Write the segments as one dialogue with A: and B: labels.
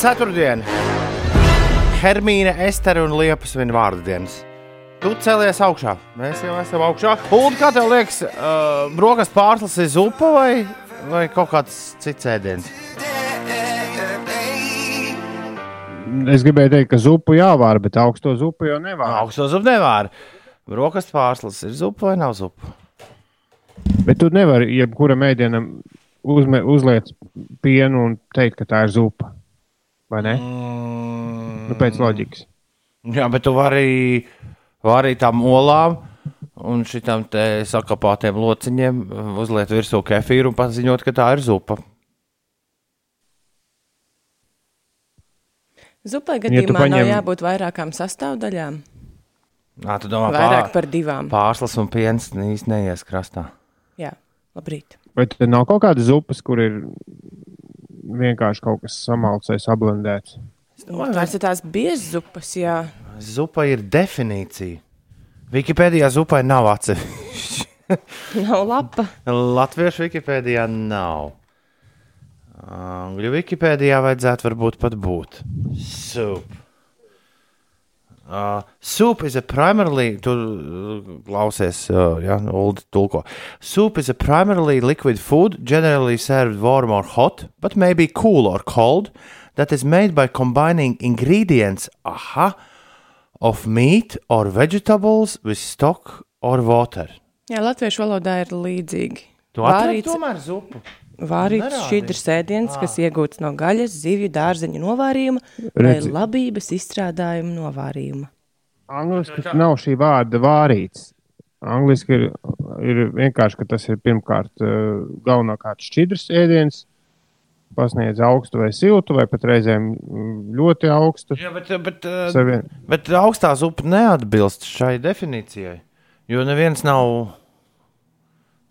A: Ceturtdiena. Hermīna, Estere un Liepas viņa vārdu dienas. Tu cēlies augšā. Mēs jau esam augšā. Un kā tev liekas, uh, brokastu pārslas ir zupa vai, vai kaut kāds cits ēdiens?
B: Es gribēju teikt, ka zupu jāvāra, bet augsto zupu jau nevāra.
A: Augsto zupu nevāra. Brokastu pārslas ir zupa vai nav zupa?
B: Bet tu nevari jebkuram ēdienam uzme, uzliet pienu un teikt, ka tā ir zupa. Vai ne? Mm. Nu, pēc loģikas.
A: Jā, bet tu vari, vari tam olām un šitam te sakapātiem lociņiem uzliet virsū kefīru un paziņot, ka tā ir zupa.
C: Zupai gadījumā ja paņem... nav jābūt vairākām sastāvdaļām.
A: Nā, tu domā,
C: Vairāk pār, par divām.
A: Pārslas un piens īsti neies krastā.
C: Jā, labrīt.
B: Vai tur nav kaut kādas zupas, kur ir vienkārši kaut kas samalcējis, ablendēts?
C: Tas ir tās biezas zupas, jā.
A: Zupa ir definīcija. Wikipēdijā zupai nav atsevišķi.
C: nav lapa.
A: Latviešu Wikipēdijā nav. Angļu Wikipēdijā vajadzētu varbūt pat būt. Sup. Uh, soup is a primarily, tu uh, klausies, uh, ja, old tulko. Soup is a primarily liquid food, generally served warm or hot, but may be cool or cold, that is made by combining ingredients, aha, of meat or vegetables with stock or water.
C: Jā, latviešu valodā ir līdzīgi.
A: Tu atradi tomēr zupu.
C: Vārīts šķidrs ēdiens, kas iegūts no gaļas, zivju, dārzeņu novārījuma vai Redzi. labības izstrādājuma novārījuma.
B: Angliski nav šī vārda vārīts. Angliski ir, ir vienkārši, ka tas ir pirmkārt galvenokārt šķidrs ēdiens, pasniedz augstu vai siltu, vai pat reizēm ļoti augstu.
A: Jā, bet, bet, Savien... bet augstā zupa neatbilst šai definīcijai, jo neviens nav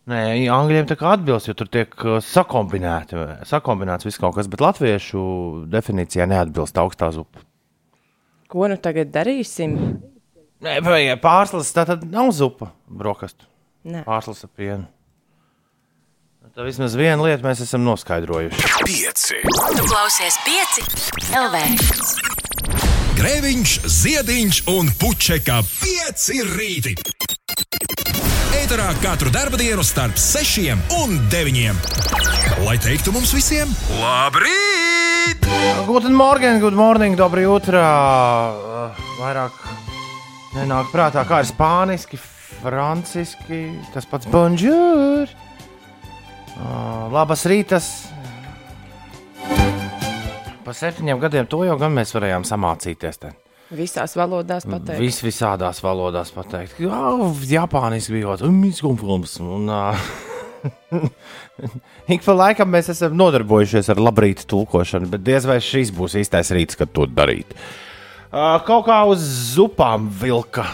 A: Nē, angļiem tā kā atbilst, jo tur tiek uh, sakombinēts viss kaut kas, bet latviešu definīcijā neatbilst augstā zupa.
C: Ko nu tagad darīsim?
A: Nē, pārslas tā tad nav zupa brokastu.
C: Nē.
A: Pārslas ar pienu. Tā vismaz viena lieta mēs esam noskaidrojuši.
D: Pieci. Tu klausies pieci LV. Grēviņš, ziediņš un puķeka pieci rīti. Eterā katru dienu starp 6 un 9. Lai teiktu mums visiem, labrīt!
A: Guten morgen, good morning, dobri jūtrā. Vairāk nenāk prātā, kā ir spāniski, franciski, tas pats bonjour. Labas rītas! Pa septiņiem gadiem to jau gan mēs varējām samācīties. Te.
C: Visās valodās pateikt.
A: Vis visādās valodās pateikt. Jā, Japāniski bija. Un, uh, ik pa laikam mēs esam nodarbojušies ar labrītu tulkošanu, bet diez vai šis būs īstais rīts, kad to darīt. Uh, kaut kā uz zupām vilka.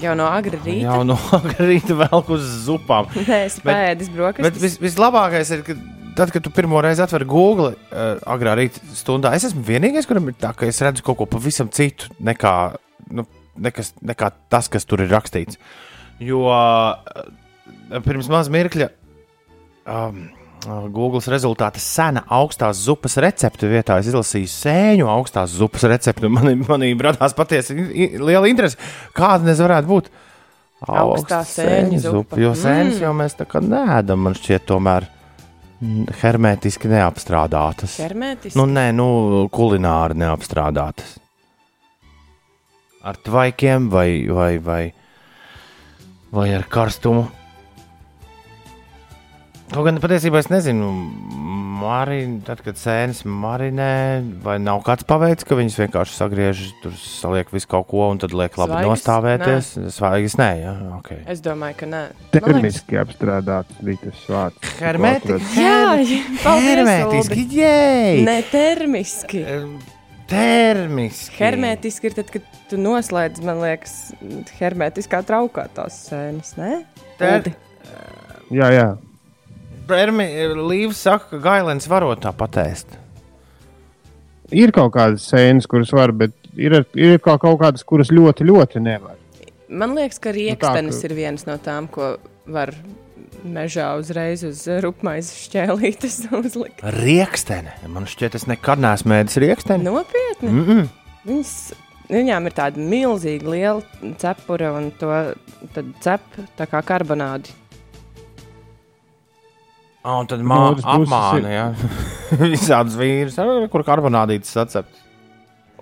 C: Jau no agrā rīta.
A: Jau no agrā rīta velk uz zupām.
C: Nē, es pēdu brokastis.
A: Bet vis, vislabākais ir, ka tad, kad tu pirmo reizi atver Google uh, agrā rīta stundā, es esmu vienīgais, kuram ir tā, ka es redzu kaut ko pavisam citu nekā, nu, nekas, nekā tas, kas tur ir rakstīts. Jo uh, pirms maz mirkļa um, Google rezultāta sena augstās zupas recepte vietā es izlasīju sēņu augstās zupas recepti. Man, manī radās patiesi liela interese, kāda tas varētu būt.
C: Augstā sēņu zupa.
A: Jo sēnes mm. jau mēs tā kā nēdam, man šķiet, tomēr hermētiski neapstrādātas.
C: Hermētiski?
A: Nu, nē, nu, kulināri neapstrādātas. Ar tvaikiem vai, vai, vai, vai ar karstumu. Kaut gan patiesībā es nezinu, marin, tad, kad sēnes marinē, vai nav kāds paveicis, ka viņas vienkārši sagriež, tur saliek visu kaut ko un tad liek labi Svaigas? nostāvēties. Nē. Svaigas nē, jā, ok.
C: Es domāju, ka nē.
B: Termiski apstrādāts bija tas vārds.
A: Hermetiski.
C: Jā,
A: hermetiski, jēj!
C: Ne termiski.
A: Termiski.
C: Hermētiski ir tad, kad tu noslēdz, man liekas, hermētiskā traukā tās sēnes, ne?
A: Ter...
B: Jā, jā.
A: Līvs saka, ka gailens varot tā patēst.
B: Ir kaut kādas sēnes, kuras var, bet ir, ir kaut kādas, kuras ļoti, ļoti nevar.
C: Man liekas, ka rīkstenis nu, tā, ka... ir viens no tām, ko var mežā uzreiz uz rupmaizes šķēlītes uzlikt.
A: Riekstene. Man šķiet, es nekad neesmu mēdis rieksteni.
C: Nopietni.
A: Mm -mm.
C: Viņas, viņām ir tāda milzīga liela cepura un to cep tā kā karbonādi.
A: Oh, un tad
B: No
A: mā,
B: otras puses
A: apmāna, ja. Visādas vīrus, kur karbonādītas sacept.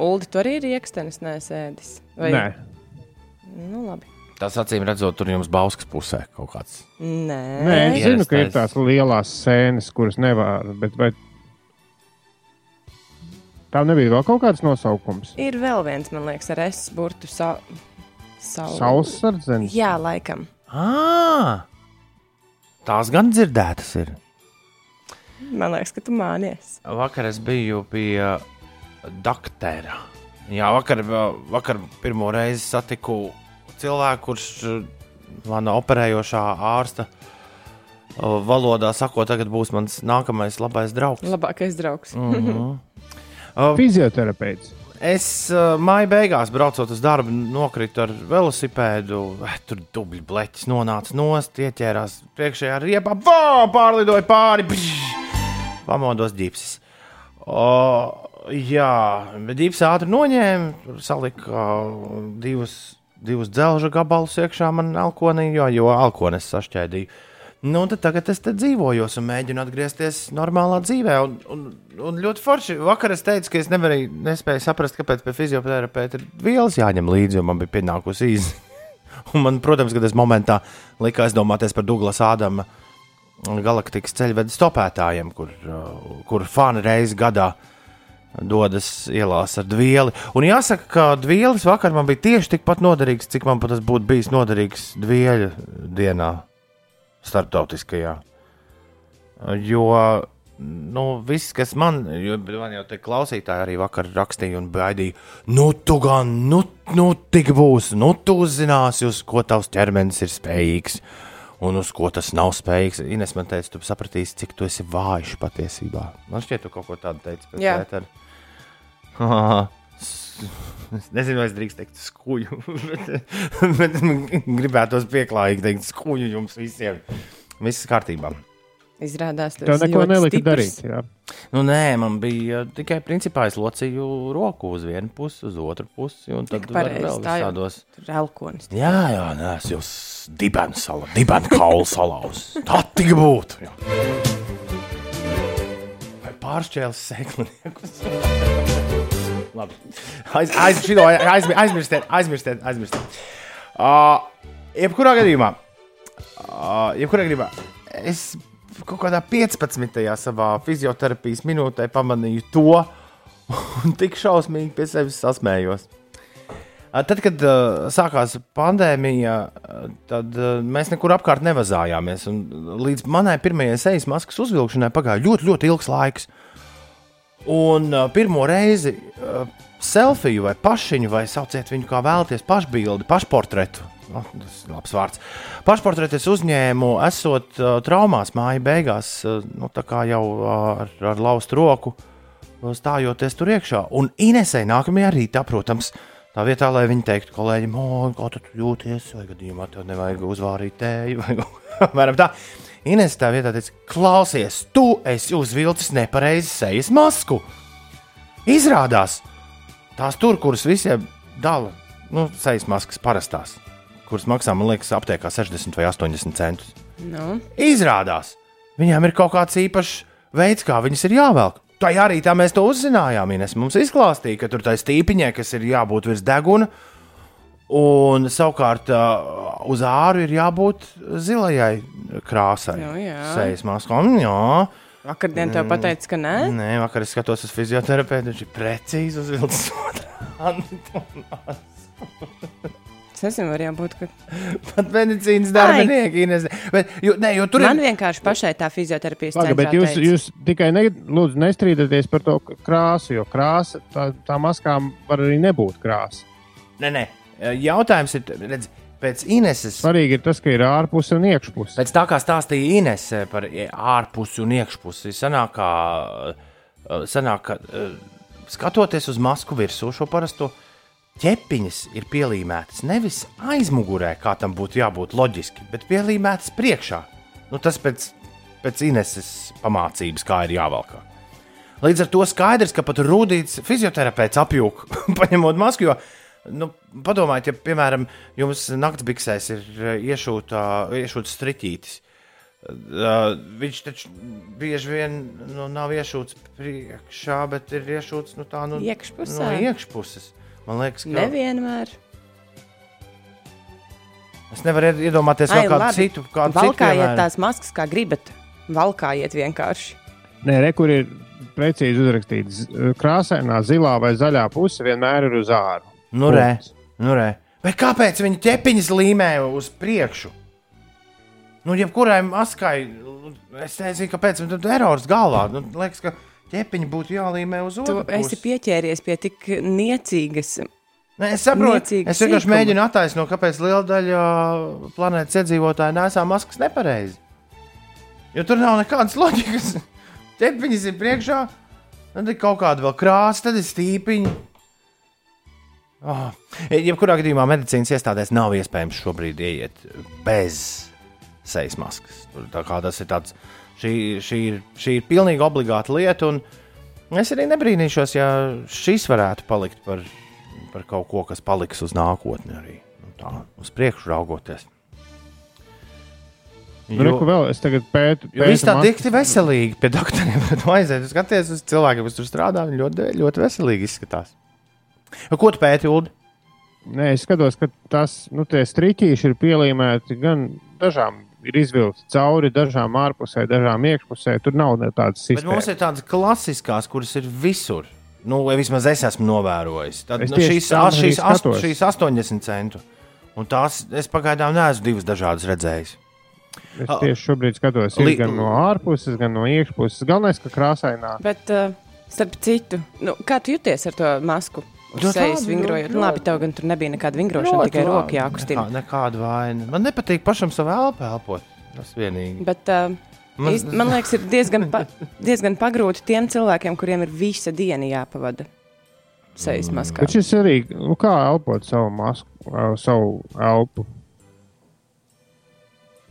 C: Uldi, tu arī ir iekstenis nesēdis. Vai?
B: Nē,
C: Nu, labi.
A: Tas acīm redzot, tur jums bauskas pusē kaut kāds.
C: Nē,
B: Nē es zinu, ka ir tās lielās sēnes, kuras nevar. Bet vai tam nebija vēl kaut kāds nosaukums?
C: Ir vēl viens, man liekas, ar S burtu sa saule.
B: Saules sardzenis.
C: Jā, laikam.
A: À, tās gan dzirdētas ir.
C: Man liekas, ka tu mānies.
A: Vakar es biju pie uh, doktora. Jā, vakar, uh, vakar pirmo reizi satiku cilvēku, kurš uh, mana operējošā ārsta valodā sakot, tagad būs mans nākamais labais draugs.
C: Labākais draugs.
A: Mm. Uh,
B: Fizioterapeits.
A: Es uh, maija beigās, braucot uz darbu, nokritu ar velosipēdu. Eh, tur dubļu bleķis nonāca nost, ieķērās priekšējā riepā, vā, pārlidoja pāri. Pš, pamodos ģipsis. O, jā, bet ģipsis ātri noņēma, salika divus, divus dzelža gabalus iekšā man alkonī, jo, jo alkonis sašķēdīja. Nu, tagad es dzīvoju un mēģinu atgriezties normālā dzīvē. Un, un, un ļoti forši. Vakar es teicu, ka es nevarēju, nespēju saprast, kāpēc pie fizioterapeita ir vielas jāņem līdzi, jo man bija pienākusi īsi. Un man, protams, kad es momentā liku aizdomāties par Douglas Ādama galaktikas ceļvedes topētājiem, kur, uh, kur fani reizi gadā dodas ielās ar dvieli. Un jāsaka, ka dvielis vakar man bija tieši tikpat noderīgs, cik man tas būtu bijis noderīgs dvieļa dienā starptautiskajā. Jo nu, viss, kas man, man jau te klausītāji arī vakar rakstīja un baidīja, nu, tu gan, nu, nu tik būs, nu, tu uzzināsi, uz ko tavs ķermenis ir spējīgs. Un uz ko tas nav spējīgs. Ines man teica, tu sapratīsi, cik tu esi vājš patiesībā. Man šķiet, tu kaut ko tādu teici.
C: Jā.
A: ētera. Es nezinu, vai es drīkstu teikt, skuju. bet, bet man gribētos pieklājīgi teikt, skuju jums visiem. Viss kārtībā.
C: Izrādās, tas
B: Tev neko nelika
C: stiprs.
B: darīt. Jā.
A: Nu, nē, man bija tikai principā es locīju roku uz vienu pusi, uz otru pusi. Un tad
C: pareizi,
A: vēl
C: tā jau.
A: visādos.
C: Tur ir elkonis.
A: Jā, jā, nē, es jūs dibenu sala, dibenu kaulu salauz. Tā tik būtu. Jā. Vai pāršķēlis sēkliniekus? Labi. Aiz, aiz, šito aiz, aizmirstiet, aizmirstiet, aizmirstiet. Uh, jebkurā gadījumā, uh, jebkurā gadījumā, es kaut kādā 15. savā fizioterapijas minūtē pamanīju to, un tik šausmīgi pie sevis sasmējos. Uh, Tad, kad uh, sākās pandēmija, uh, tad uh, mēs nekur apkārt nevazājāmies. Līdz manai pirmajai sejas maskas uzvilkšanai pagāja ļoti, ļoti ilgs laiks. Un uh, pirmo reizi uh, selfiju vai pašiņu, vai sauciet viņu kā vēlaties, pašbildi, pašportretu. Oh, tas ir labs vārds. Pašportretu es uzņēmu, esot uh, traumās māja beigās, uh, nu, jau uh, ar, ar laustu roku, uh, stājoties tur iekšā. Un Inesē nākamajā rītā, protams, tā vietā, lai viņi teiktu kolēģim, o, kā tu jūties, vai gadījumā tev nevajag uzvārīt tēju, vai apmēram tā. Ines tā vietā teica, klausies, tu esi uzvilcis nepareizi sejas masku. Izrādās, tās tur, kuras visiem dala, nu, sejas maskas parastās, kuras maksā, man liekas, aptiekā 60 vai 80 centus.
C: Nu,
A: Izrādās, viņām ir kaut kāds īpašs veids, kā viņas ir jāvelk. Tā arī tā mēs to uzzinājām. Ines mums izklāstīja, ka tur tā stīpiņai, kas ir jābūt virs deguna, un savukārt uz āru ir jābūt zilajai krāsai.
C: Nu, jā.
A: Sejas maskām, jā.
C: vakardien tev pateica, ka nē.
A: Nē, vakar es skatos uz fizioterapeitu, viņš ir precīzi uzvilcis otrādi.
C: Es nezinu, var jābūt, ka
A: Pat medicīnas darbinieki. Bet, jo, nē, jo tur
C: man
A: ir.
C: vienkārši pašai tā fizioterapijas
B: Labi, bet jūs,
C: teica.
B: jūs tikai ne, lūdzu, nestrīdaties par to krāsu, jo krāsa, tā, tā maskām var arī nebūt krāsa.
A: Nē, nē, jautājums ir, redz, pēc Ineses.
B: Svarīgi ir tas, ka ir ārpuse un iekšpuse.
A: Pēc tā kā stāstīja Inese par ārpusi un iekšpusi, sanāk, ka, sanāk, ka eh, skatoties uz masku virsū šo parasto. Ķepiņas ir pielīmētas nevis aizmugurē, kā tam būtu jābūt loģiski, bet pielīmētas priekšā. Nu, tas pēc, pēc Ineses pamācības, kā ir jāvalkā. Līdz ar to skaidrs, ka pat rūtīts fizioterapeits apjūk, paņemot masku. Jo, nu, padomājiet, ja, piemēram, jums naktsbiksēs ir eh, iešūta, iešūta striķītis. Uh, viņš taču bieži vien nu, nav iešūts priekšā, bet ir iešūts nu, tā, nu,
C: Iekšpusē.
A: no iekšpuses. Man liekas, ka
C: Nevienmēr.
A: es nevaru ied- iedomāties
C: Ai,
A: kādu
C: labi.
A: citu. Kādu citu
C: Valkājiet
A: piemēru.
C: tās maskas, kā gribat. Valkājiet vienkārši.
B: Nē, re, kur ir precīzi uzrakstīts, krāsainā, zilā vai zaļā puse vienmēr ir uz āru.
A: Nu, re,
B: Punkts.
A: nu, re. Bet kāpēc viņi ķepiņas līmē uz priekšu? Nu, jebkurai maskai, es nezinu, kāpēc tam ir erors galvā. Nu, liekas, ka ķepiņi būtu jālīmē uz
C: Tu
A: otru
C: esi
A: pusi.
C: pieķēries pie tik niecīgas.
A: Nē, es saprotu, es vienkārši mēģinu attaisnot, kāpēc liela daļa planētas iedzīvotāju nesā maskas nepareizi. Jo tur nav nekādas loģikas. Ķepiņas ir priekšā, tad ir kaut kāda vēl krāsa, tad ir stīpiņa. Oh. Jebkurā gadījumā medicīnas iestādēs nav iespējams šobrīd ieiet bez sejas maskas. Tā kā tas ir tāds, šī, šī, ir, šī ir pilnīgi obligāta lieta. un Es arī nebrīnīšos, ja šis varētu palikt par, par kaut ko, kas paliks uz nākotni arī. Nu, tā, uz priekšu raugoties.
B: Nu, reku vēl, es tagad pētu.
A: Jo viss tā
B: pētu
A: dikti veselīgi pie doktoriem. Bet aiziet, skaties uz cilvēkiem, kas tur strādā. Ļoti, ļoti veselīgi izskatās. Nu, Ko tu pēti, Ulu?
B: Nē, es skatos, ka tas, nu, tie striķīši ir pielīmēti gan dažām, ir izvilkti cauri, dažām ārpusē, dažām iekšpusē. Tur nav tādas
A: Bet mums
B: sistēmas.
A: ir tādas klasiskās, kuras ir visur. Nu, vismaz es esmu novērojis. Tad,
B: Es
A: nu, šīs,
B: arī
A: šīs, ast,
B: skatos.
A: šīs 80 centu. Un tās es pagaidām neesmu divas dažādas redzējis.
B: Es tieši šobrīd skatos, ir
A: Li-
B: gan no ārpuses, gan no iekšpuses. Galvenais, ka krāsainā.
C: Bet, uh, starp citu, nu, kā tu jūties ar to masku? Sejas vingrojot. Nu, labi, tev gan tur nebija nekāda vingrošana, tikai roka jākustina.
A: Nekā, nekāda vaina. Man nepatīk pašam savu elpu elpot. Tas vienīgi.
C: Bet, uh,
A: Man-
C: īst, man liekas, ir diezgan, pa, diezgan pagrūti tiem cilvēkiem, kuriem ir visa diena jāpavada sejas maskā.
B: Bet šis arī, nu, kā elpot savu masku, ā, savu elpu.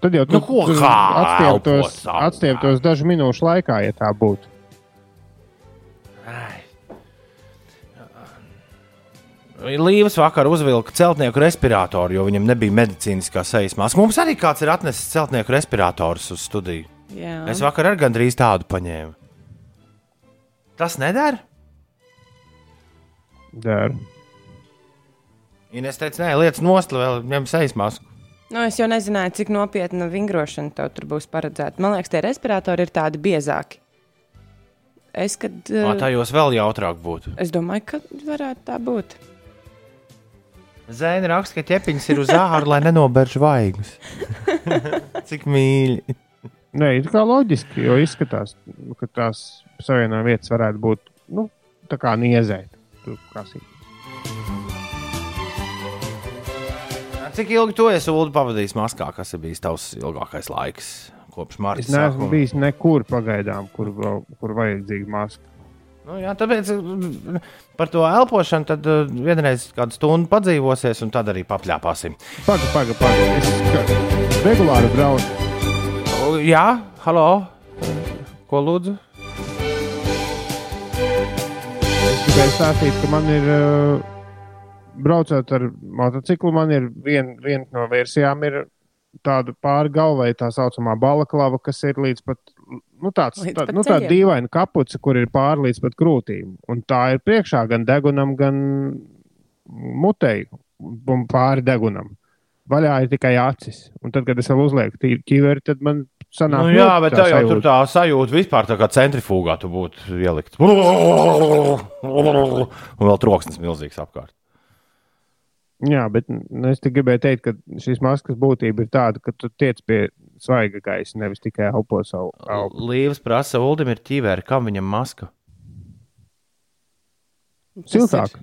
B: Tad jau
A: Nu, elpot
B: atstieptos, atstieptos dažu minūšu laikā, ja tā būtu.
A: Ai. Līvas vakar uzvilka celtnieku respiratoru, jo viņam nebija medicīniskā sejas maska. Mums arī kāds ir atnesis celtnieku respiratorus uz studiju.
C: Jā.
A: Es vakar arī gandrīz tādu paņēmu. Tas nedara.
B: Der.
A: Ines teica, nē, lietas nost, vēl ņem sejas masku.
C: Nu, es jau nezināju, cik nopietna vingrošana tev tur būs paredzēta. Man liekas, tie respiratori ir tādi biezāki. Es, kad,
A: Uh,
C: uh,
A: Tajos vēl jautrāk būtu.
C: es domāju, ka varētu tā būt.
A: Zēna raksta, ka ķepiņas ir uz āra, lai nenoberž vaigus. Cik mīļi.
B: Nē, it kā loģiski, jo izskatās, ka tās savienojuma vietas varētu būt nu, tā kā niezēt. Tur.
A: Cik ilgi tu esi pavadījis maskā? Kas ir bijis tavs ilgākais laiks kopš marta?
B: Es neesmu
A: sākuma?
B: bijis nekur pagaidām, kur, kur vajadzīga maska.
A: Nu, jā, tāpēc mm, par to elpošanu tad uh, vienreiz kādu stundu padzīvosies, un tad arī papļāpāsim.
B: Paga, paga, paga. Es ska- regulāri braucu.
A: Jā, halo! Ko lūdzu?
B: Es gribēju stāstīt, ka man ir, uh, braucot ar motociklu, man ir viena vien no versijām, ir tāda pāri galvai tā saucamā balaklava, kas ir līdz pat. Nu, tāds, tā, nu, tāda dīvaina kapuce, kur ir pāri līdz pat krūtīm. Un tā ir priekšā gan degunam, gan mutei, un pāri degunam. Vaļā ir tikai acis. Un tad, kad es vēl uzlieku ķiveri, tad man sanāk,
A: Nu, jā, bet
B: tā
A: tā jau tur
B: sajūta.
A: tā sajūta vispār tā kā centrifugā tu būtu ielikt. Un vēl troksnis milzīgs apkārt.
B: Jā, bet nu, es tikai gribēju teikt, ka šīs maskas būtība ir tāda, ka tu tiec pie svaiga gaisa, nevis tikai elpo savu elpu.
A: Līvas prasa, Uldim ir ķīvēri, kam viņam maska?
B: Siltāk.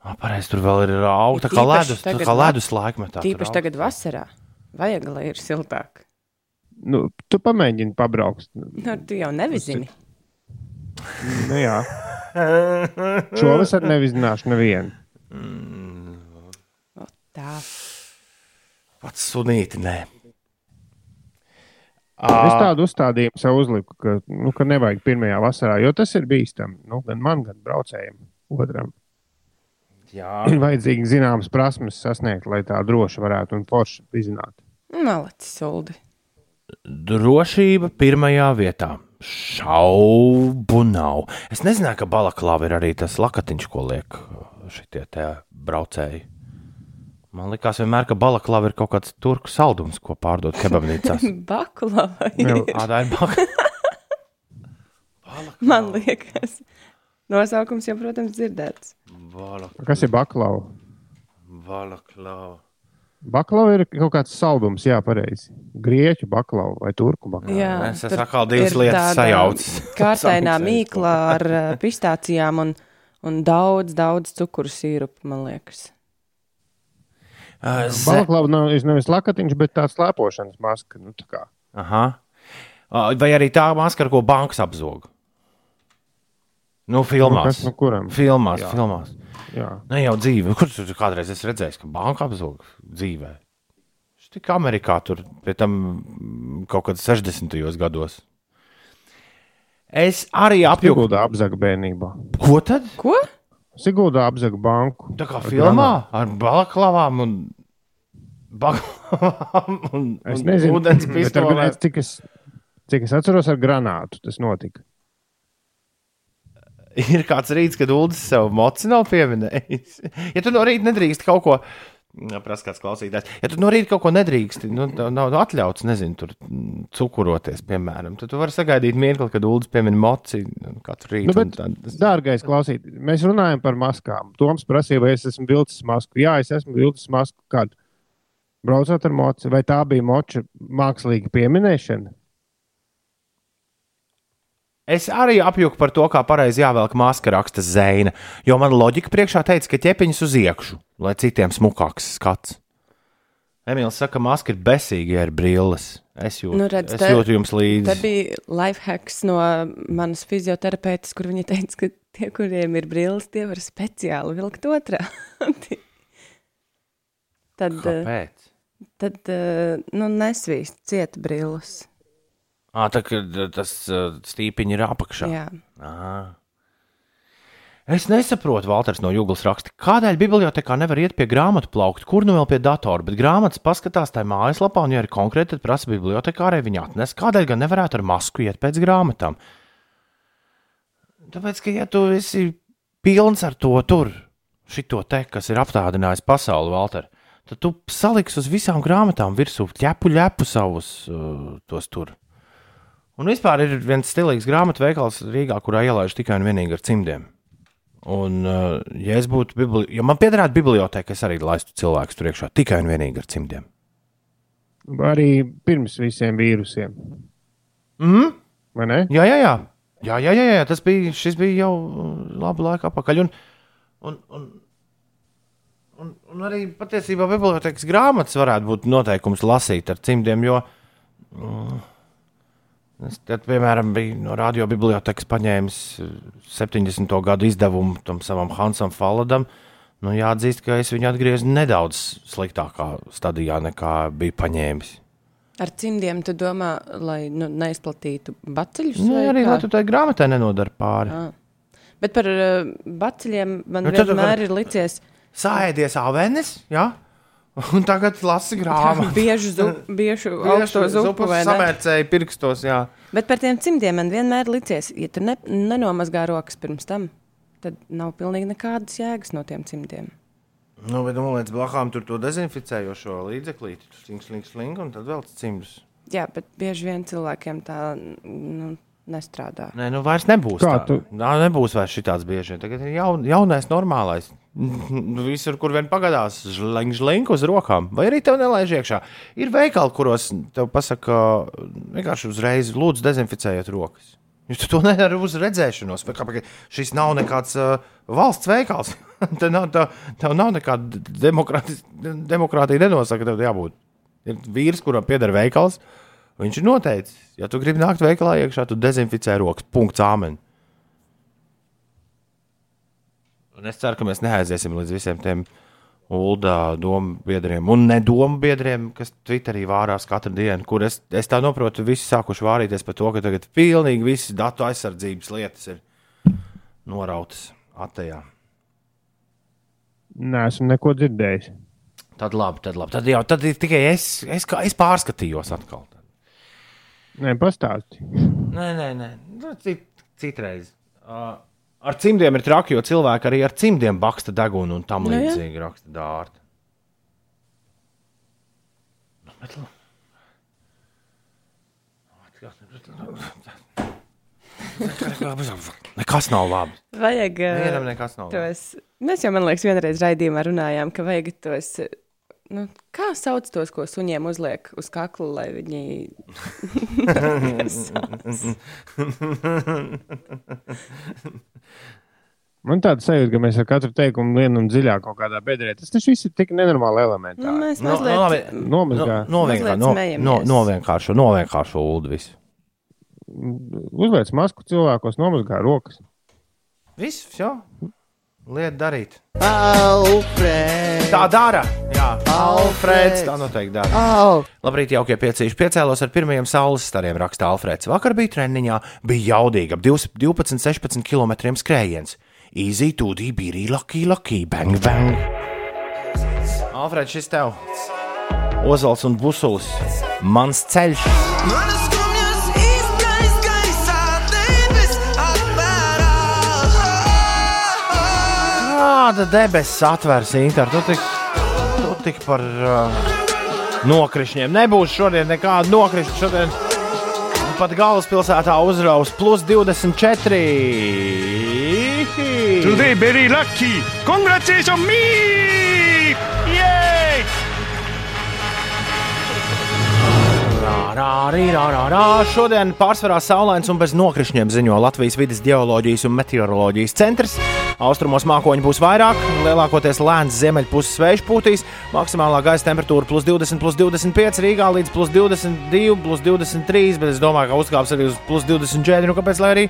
A: Ah, Pareizi, tur vēl ir auga, tā kā ledus, tā
C: tagad
A: kā ledus laikmetā. tur
C: Tīpaši tagad vasarā. Vajag, lai ir siltāk.
B: Nu, tu pamēģini pabraukt.
C: Nu, tu jau nevizini.
B: Nu, jā, šovasar nevizzināšu nevienu.
C: Tā.
A: Pats sunīti, nē.
B: Es tādu uzstādījumu sev uzliku, ka, nu, ka nevajag pirmajā vasarā, jo tas ir bīstami nu, gan man, gan braucējiem otram.
A: Jā,
B: Ir vajadzīgi zināmas prasmes sasniegt, lai tā droši varētu un forši izzināt.
C: Malacis, Uldi.
A: drošība pirmajā vietā. Šaubu nav. Es nezināju, ka balaklāva ir arī tas lakatiņš, ko liek šitie te braucēji. Man liekas, vienmēr, ka balaklāva ir kaut kāds turku saldums, ko pārdod kebabnīcās.
C: Baklava.
B: Nu,
A: Ā, tā ir balaklāva.
C: Man liekas. Nosaukums jau, protams, dzirdēts.
B: Kas ir baklava?
A: Balaklāva.
B: Baklava ir kaut kāds saldums, jā, pareizi. Grieķu baklava vai turku baklava.
C: Jā,
A: es esmu atkal divas
C: ir
A: lietas sajaucis.
C: Kārtainā mīklā ar pistācijām un, un daudz, daudz cukuru sīrupu, man liekas.
A: Ā, ze-
B: Balaklava nav nevis lakatiņš, bet tāds slēpošanas maska. Nu, tā kā.
A: Aha. Ā, Vai arī tā maska, ar ko bankas apzog? Nu,
B: Nu,
A: filmās.
B: kas nu kuram?
A: Filmās,
B: Jā.
A: filmās.
B: Jā.
A: Ne jau dzīve. Kur tu kādreiz esi redzējis, ka banka apzog dzīvē? Tik Amerikā tur, pie tam mm, kaut kad 60. gados. Es arī.
B: Siguldā apzaga bērnībā.
A: Ko tad?
C: Ko?
B: Siguldā apzaga banku.
A: Tā kā
B: Ar
A: filmā ar balaklavām un, balaklavām un,
B: Es
A: un
B: nezinu,
A: ūdens
B: bet ar,
A: pistolēm.
B: cik, es, cik es atceros, ar granātu tas notika.
A: Ir kāds rīts, kad Ulas sev moci nav pieminējis. Ja tu no rīta nedrīkst kaut ko, prasa kāds klausītājs, ja tu no rīta kaut ko nedrīkst, nu, nav atļauts, nezinu, tur mm, cukuroties, piemēram, tad tu vari sagaidīt mirkli, kad Ulas piemin moci katru rītu.
B: Nu, bet,
A: tad-
B: dārgais klausīt, mēs runājam par maskām. Toms prasīja, vai es esmu vilcis masku. Jā, es esmu vilcis masku. Kad braucot ar moci, vai tā bija moča mākslīga pieminēšana?
A: Es arī apjuku par to, kā pareizi jāvelk maska, raksta Zēna. Jo man loģika priekšā teica, ka ķepiņas uz iekšu, lai citiem smukāks skats. Emīls saka, ka maska ir besīga, ja ir brilles. Es jūtu,
C: Nu, redz,
A: es
C: te-
A: jūtu jums līdzi.
C: Te bija life hacks no manas fizioterapeitas, kur viņa teica, ka tie, kuriem ir brilles, tie var speciāli vilkt otrā. tad, eh,
A: Kāpēc?
C: tad eh, nu, nesvīst cieta brilles.
A: À, tā kā tas stīpiņš ir apakšā.
C: Jā.
A: Ā. Es nesaprotu, Valters no Jūglas raksta, kādēļ bibliotekā nevar iet pie grāmatu plaukt, kur nu vēl pie datora, bet grāmatas paskatās tajā mājaslapā, un, ja ir konkrēti, tad prasa bibliotekārai viņa atnes. Kādēļ gan nevarētu ar masku iet pēc grāmatām? Tāpēc, ka, ja tu esi pilns ar to tur, šito te, kas ir apstādinājis pasauli, Valter, tad tu saliksi uz visām grāmatām virsū ķepu ļepu savus uh, tos tur. Un vispār ir viens stilīgs grāmatu veikals Rīgā, kurā ielaiž tikai un vienīgi ar cimdiem. Un, uh, ja es būtu, bibli... ja man piederētu biblioteka, es arī laistu cilvēkus tur iekšā tikai un vienīgi ar cimdiem.
B: Arī pirms visiem vīrusiem.
A: Mm?
B: Vai ne?
A: Jā, jā, jā. Jā, jā, jā, jā. Tas bija, šis bija jau uh, labu laiku atpakaļ. Un, un, un, un, un arī patiesībā bibliotekas grāmatas varētu būt noteikums lasīt ar cimdiem, jo mm, es tad, piemēram, biju no radiobibliotekas paņēmis uh, 70. gadu izdevumu tam savam Hansam Faladam. Nu, jāatzīst, ka es viņu atgriezu nedaudz sliktākā stadijā nekā biju paņēmis.
C: Ar cimdiem tu domā, lai nu, neizplatītu baceļus?
A: Nu, arī
C: kā?
A: lai tu tai grāmatai nenodara pāri.
C: Ah. Bet par uh, baceļiem man
A: Nu,
C: vienmēr
A: vari-
C: ir licies
A: Sāēdies avenes, jā, un tagad lasi grāmatu.
C: bieži, ne?
A: samērcēji pirkstos, jā.
C: Bet par tiem cimdiem man vienmēr licies, ja tu ne, nenomazgā rokas pirms tam, tad nav pilnīgi nekādas jēgas no tiem cimdiem.
A: Nu, bet noliec blakām tur to dezinficējošo līdzeklīti, tur sling, sling, sling, un tad vēl cimdus.
C: Jā, bet bieži vien cilvēkiem tā nu, nestrādā.
A: Nē, nu vairs nebūs
B: Kā
A: tā.
B: tu-
A: Nā, nebūs vairs šitāds bieži. Tagad ir jaun, jaunais, normālais. Nu, Visur, kur vien pagadās, žlink, žlink uz rokām, vai arī tev nelaiž iekšā. Ir veikali, kuros tev pasaka, vienkārši uzreiz lūdzu dezinficējiet rokas. Jūs to nedarat uz redzēšanos, šis nav nekāds uh, valsts veikals. Te nav, tev nav nekāda demokrātija, nenosaka, tev jābūt. Ir vīrs, kuram pieder veikals, viņš ir noteicis, ja tu gribi nākt veikalā iekšā, tu dezinficē rokas. Punkts āmen. Un es ceru, ka mēs neaiziesim līdz visiem tiem Ulda domu biedriem un nedomu biedriem, kas Twitterī vārās katru dienu, kur es, es tā saprotu, visi sākuši vārīties par to, ka tagad pilnīgi visas datu aizsardzības lietas ir norautas atejā.
B: Nē, esmu neko dzirdējis.
A: Tad labi, tad labi. Tad jau tad tikai es, es, es pārskatījos atkal.
B: Nē, pastāsti.
A: Nē, nē, nē. Nu, cit, citreiz. Uh, Ar cimdiem ir traki, jo cilvēki arī ar cimdiem baksta degunu un tam
C: Nu,
A: līdzīgi raksta dārta. Nu, bet Nekas nav labi.
C: Vajag.
A: Vienam nekas nav labi.
C: Tos, mēs jau, man liekas, vienreiz raidījumā runājām, ka vajag tos. Nu, kā sauc tos, ko suņiem uzliek uz kakla, lai viņi.
B: Man tāda sajūta, ka mēs ar katru teikumu lienam dziļāk kaut kādā bedrē. Tas taču viss ir tik nenormāli
C: Nu,
B: elementāri.
C: mēs
A: Nu,
C: mazliet.
A: labi.
B: Nomazgā.
A: No,
C: Mazliet
A: no, no, novienkāršo, novienkāršo ulu visu.
B: Uzliec masku cilvēkos, nomazgā rokas.
A: Viss, jau. Lieta darīt. Alfreds. Tā dara. Jā, Alfreds. Tā noteikti dara.
C: Oh,
A: Labrīt, jaukie piecīši. Piecēlos ar pirmajiem saules stariem, raksta Alfreds. Vakar bija treniņā, bija jaudīgi, ap 12-16 km skrējiens. Easy, tūdī, bija lucky, lucky, bang, bang. Alfreds, šis tev. Ozals un Busulis. Mans ceļš.
E: Manas
A: Kāda debesis atvērs Inter? Tu tik, tu tik par uh, nokrišņiem. Nebūs šodien nekāda nokrišņa. Šodien pat galvaspilsētā uzraus plus 24.
F: Today very lucky. Congratulations me!
A: Rā, rā, rī, rā, rā, rā. Šodien pārsvarā saulains un bez nokrišņiem ziņo Latvijas vidas geoloģijas un meteoroloģijas centrs. Austrumos mākoņi būs vairāk, lielākoties lēns ziemeļpuses vējš pūtīs, maksimālā gaisa temperatūra plus 20, plus 25, Rīgā līdz plus 22, plus 23, bet es domāju, ka uzkāps arī uz plus 24, nu kāpēc lai arī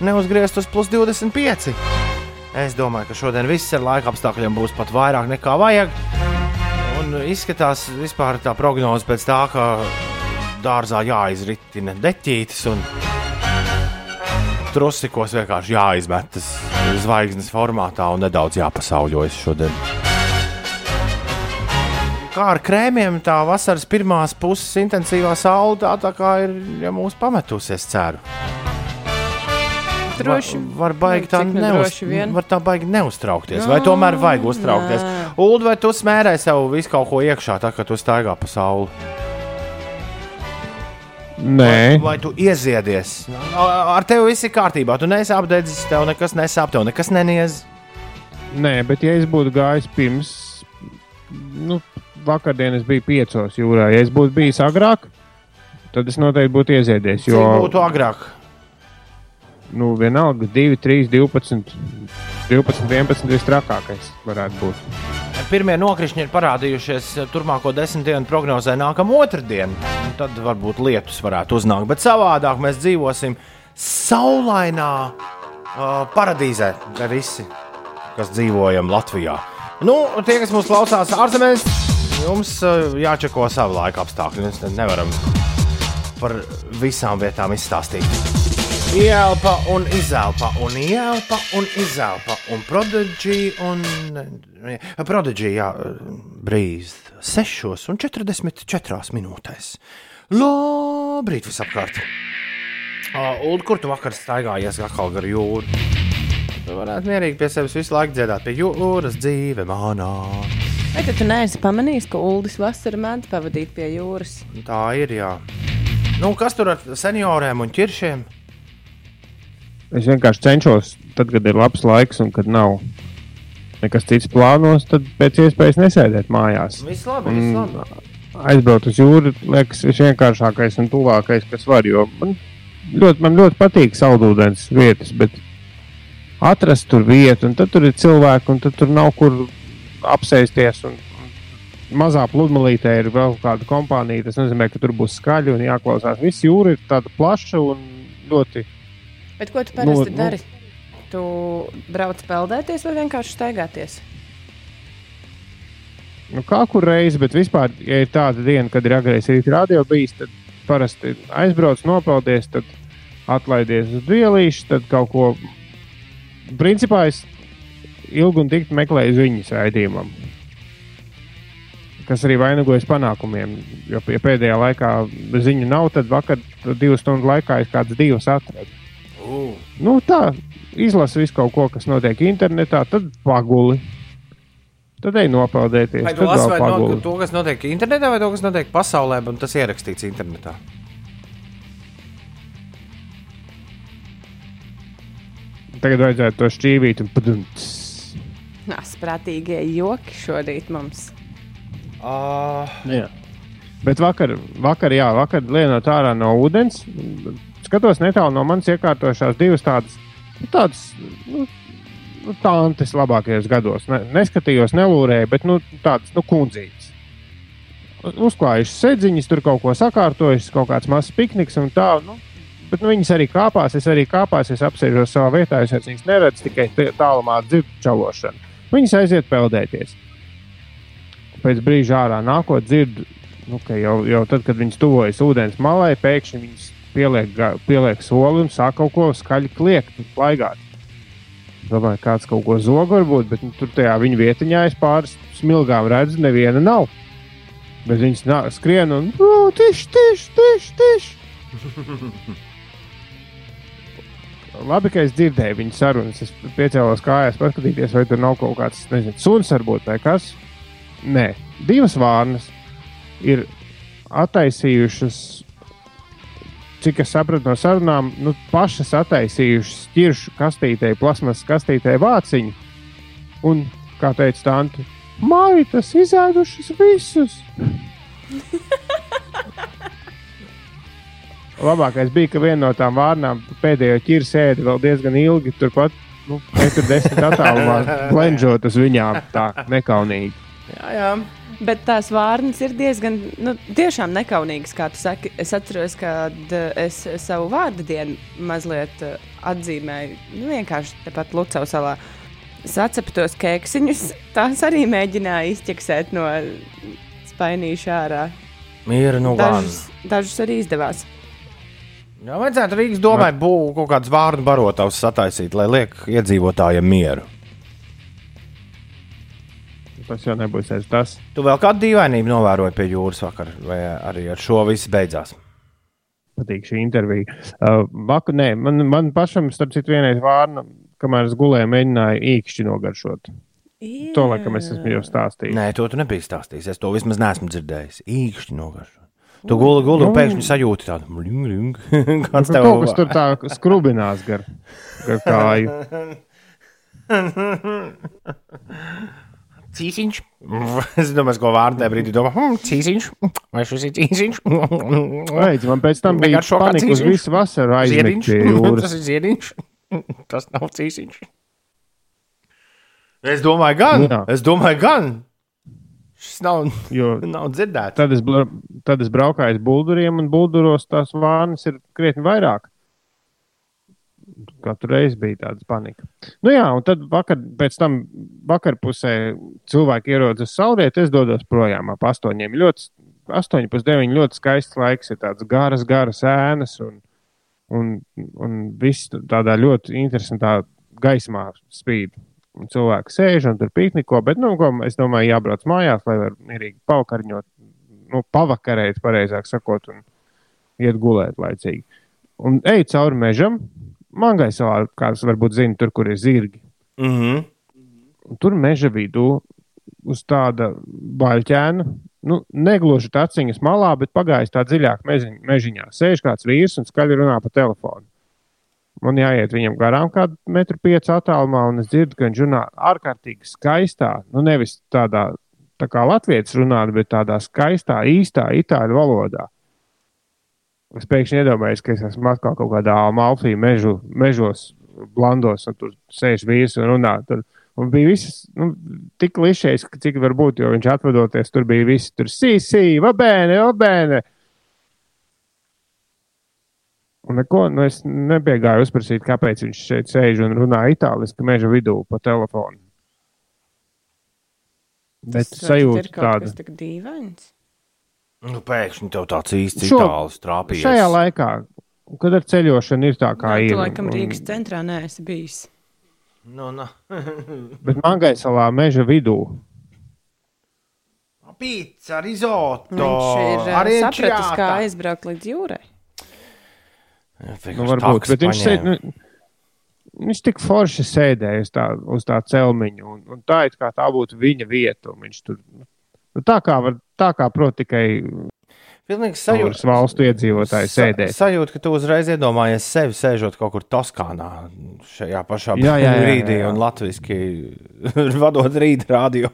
A: neuzgriezt uz plus 25. Es domāju, ka šodien viss ar laika apstākļiem būs pat vairāk nekā vajag. Un izskatās vispār tā prognoze pēc tā, ka dārzā jāizritina deķītes un trusikos vienkārši jāizmetas zvaigznes formātā un nedaudz jāpasauļojas šodien. Kā ar krēmiem, tā vasaras pirmās puses intensīvā saule tā, tā kā ir ja mūs pametusies, ceru.
C: droši.
A: Var, var baigi tā,
C: Cik nu
A: neuz, var tā baigi neuztraukties. Vai tomēr vajag uztraukties? Ulu, vai tu smērē sev visu kaut ko iekšā, tā kā tu staigā pa sauli?
B: Nē,
A: Vai tu ieziedies? Ar tevi viss ir kārtībā. Tu neesi apdedzis, tev nekas nesāp, tev nekas neniedz.
B: nē, bet ja es būtu gājis pirms, nu, vakardien es biju piecos jūrā. Ja es būtu bijis agrāk, tad es noteikti būtu ieziedies.
A: Cik
B: Jo,
A: būtu agrāk?
B: nu, vienalga, 2, 3, 12, 12, 11 visstrakākais varētu būt.
A: Pirmie nokrišņi ir parādījušies turpmāko desmit dienu prognozē nākamā otrdiena. Tad varbūt lietus varētu uznākt, bet savādāk mēs dzīvosim saulainā uh, paradīzē. Visi, kas dzīvojam Latvijā. Nu, tie, kas mūs klausās ārzemēs, jums uh, jāčeko savu laika apstākļi. Mēs nevaram par visām vietām izstāstīt. Ielpa un izelpa, un ielpa un izelpa, un prodigija un. Prodigija, jā, brīz 6 un 44 minūtēs. Labrīt, visapkārt! Uh, kur tu vakar staigājies atkal gar jūru? Tu varētu mierīgi pie sevis visu laiku dziedāt, pie jūras dzīve manā.
C: Vai tu neesi pamanījis, ka Uldis vasarā mēdz pavadīt pie jūras?
A: Tā ir, jā. Nu, kas tur ar senioriem un ķiršiem?
B: Es vienkārši cenšos, tad, kad ir labs laiks un kad nav nekas cits plānos, tad pēc iespējas nesēdēt mājās.
A: Viss labi, viss labi.
B: Aizbraukt uz jūru, liekas, ir vienkāršākais un tuvākais, kas var. Jo man ļoti, man ļoti patīk saldūdens vietas, bet atrast tur vietu, un tad tur ir cilvēki, un tad tur nav kur apsēsties. Un, un mazā pludmalītē ir vēl kāda kompānija. Tas nozīmē, ka tur būs skaļi un jāklausās. Viss jūra ir tāda plaša un ļoti.
C: Bet ko tu parasti
B: Nu, nu.
C: dari? Tu brauc peldēties vai vienkārši staigāties?
B: nu, kā kur reizi, bet vispār, ja ir tāda diena, kad ir agresīvs rīta radio bijis, tad parasti aizbrauc, nopeldies, tad atlaidies uz vielīšu, tad kaut ko. Principā es ilgi un dikti meklēju ziņas raidījumam. Kas arī vainagojas panākumiem. Jo, ja pēdējā laikā ziņu nav, tad vakar divu stundu laikā es kādas divas atradu.
A: Uh.
B: Nu, tā izlasa visu kaut ko, kas notiek internetā, tad paguli. Tad ej nopeldēties.
A: Vai tu
B: tad
A: lasi vai no, to, kas notiek internetā, vai to, kas notiek pasaulē, un tas ierakstīts internetā?
B: Tagad vajadzētu to šķīvīt un padumts.
C: Nāsprātīgie joki šorīt mums.
A: Uh,
B: Jā. Bet vakar, vakar, jā, vakar lienot ārā no ūdens, skatos netālu no manas iekārtojušās divas tādas, nu, tādas nu, nu, tantes labākajos gados. Ne, neskatījos, nelūrēju, bet nu, tādas nu, kundzītas. Uzklājušas sēdziņas, tur kaut ko sakārtojušas, kaut kāds mazs pikniks un tā. Nu, bet nu, viņas arī kāpās, es arī kāpās, es apsēžos savā vietā, es viņas neredzu, tikai tālumā dzirdu čalošanu. Viņas aiziet peldēties. Pēc brīža ārā nākot, dzirdu, nu, ka jau, jau tad, kad viņas tuvojas ūdens malai, pēkšņi viņas pieliek, pieliek soli un sāk kaut ko skaļi kliegt un plaigāt. Domāju, kāds kaut ko zog varbūt, bet nu, tur tajā viņa vietiņā es pāris smilgām redzu, neviena nav. Bet viņas nā, skrien un tiši, tiši, tiši, tiši. Labi, ka es dzirdēju viņu sarunas. Es piecēlos kājās, paskatīties, vai tur nav kaut kāds, nezinu, suns varbūt vai kas. Nē, divas vārnas ir attaisījušas, cik es sapratu no sarunām, nu, pašas attaisījušas ķiršu kastītē, plasmas kastītē vāciņu. Un, kā teica Tante, māji tas izēdušas visus. Labākais bija, ka viena no tām vārnām pēdējo ķīru sēdi vēl diezgan ilgi, turpat nu, metru desmit attālumā, blenžot uz viņām tā nekaunīgi.
A: jā, jā.
C: Bet tās vārnas ir diezgan, nu, tiešām nekaunīgas, kā tu saki. Es atceros, kad eh, es savu vārdu dienu mazliet eh, atzīmēju, nu, vienkārši tepat Lucau salā. Es atcepu tos kēksiņus, tās arī mēģināju izķeksēt no spainīša ārā.
A: Mīra no
C: Dažus, dažus arī izdevās.
A: Jā, vajadzētu Rīgas domai būvēt kaut kādus vārdu barotavus sataisīt, lai liek iedzīvotājiem mieru.
B: Tas jau nebūs aiz tas.
A: Tu vēl kādu dīvainību novēroji pie jūras vakar, vai arī ar šo viss beidzās?
B: Patīk šī intervija. Uh, vaku, nē, man, man pašam, starp citu, vienreiz vārna, kamēr es gulēju, mēģināju īkšķi nogaršot. To laikam es esmu jau stāstījis.
A: Nē, to tu nebija stāstījis. Es to vismaz neesmu dzirdējis. Īkšķi nogaršo. Tu guli, guli un
B: Nu.
A: pēkšņi sajūti tādu mling. Kāds
B: Tur
A: tev
B: kaut kas tur tā skrubinās gar, gar kāju.
A: cīsiņš. Es domāju, ko vārdā brīdī domā, hm, cīsiņš. Vai šis ir cīsiņš?
B: Redz, man pēc tam bija
A: šokā
B: panika uz visu vasaru pie
A: Tas ir ziediņš. Tas nav cīsiņš. Es domāju, gan.
B: Jā.
A: Es domāju, gan. Šis nav,
B: Jo
A: nav dzirdēts.
B: tad es, tad es braukāju uz bulduriem, un bulduros tās vārnas ir krietni vairāk. Katru reizi bija tāda panika. Nu jā, un tad vakar, pēc tam vakarpusē cilvēki ierodas uz saulrieti, es dodos projām ap astoņiem. Ļoti, astoņi pus deviņi ļoti skaists laiks, ir tāds garas, garas ēnas un, un, un viss tādā ļoti interesantā gaismā spīd. Un cilvēki sēž un tur pikniko, bet, nu, ko, es domāju, jābrauc mājās, lai varētu mierīgi pavakarņot, nu, pavakarēt, pareizāk sakot, un iet gulēt laicīgi. Un ej cauri mežam, mangai salā, kāds varbūt zina, tur, kur ir zirgi.
A: Mm -hmm.
B: Tur meža vidū uz tāda baļķēna, nu, negluži taciņas malā, bet pagājis tā dziļāk mežiņ, mežiņā. Sēž kāds vīrs un skaļi runā pa telefonu. Man jāiet viņam garām kādu metru piecu attālumā, un es dzirdu, ka viņš runā ārkārtīgi skaistā, nu nevis tādā tā kā latviešu runāt, bet tādā skaistā, īstā itāļu valodā. Es pēkšņi iedomājos, ka es esmu atkal kaut kādā Amalfī mežu, mežos, blandos, un tur sēž vīrs un runā. Tur, un bija viss nu, tik ka cik var būt, jo viņš atvadoties, tur bija viss, tur sī, sī, vabēne, vabēne. Un neko, nu es nepiegāju uzprasīt, kāpēc viņš šeit sēž un runā itāliski meža vidū pa telefonu. Bet
C: Tas, vai tad
B: sajūta
C: ir kaut
B: tāda.
C: kas tik dīvains.
A: Nu, pēkšņi tev tāds īsts
B: Šo-
A: itālis trāpījies.
B: Šajā laikā, kad ar ceļošanu ir tā, kā
C: Nē,
B: ir.
C: tu laikam
B: un-
C: Rīgas centrā neesi bijis.
A: Nu, nu.
B: Bet Mangaisalā meža vidū.
A: Pizza, risotto.
C: Viņš ir
A: arī
C: sapratis, kā aizbraukt līdz jūrai.
B: Nu, varbūt, bet viņš, sēd, nu, viņš tik forši sēdēja uz tā, uz tā celmiņa. Un, un tā it kā tā būtu viņa vieta. un Viņš tur nu, tā kā, var, tā kā proti, tikai
A: Pilnīgi sajūta.
B: valstu iedzīvotāji sēdēs.
A: Sajūta, ka tu uzreiz iedomājies sevi sēžot kaut kur Toskānā, šajā pašā
B: Jā, jā, jā, jā.
A: un latviešu vadot rīta radio.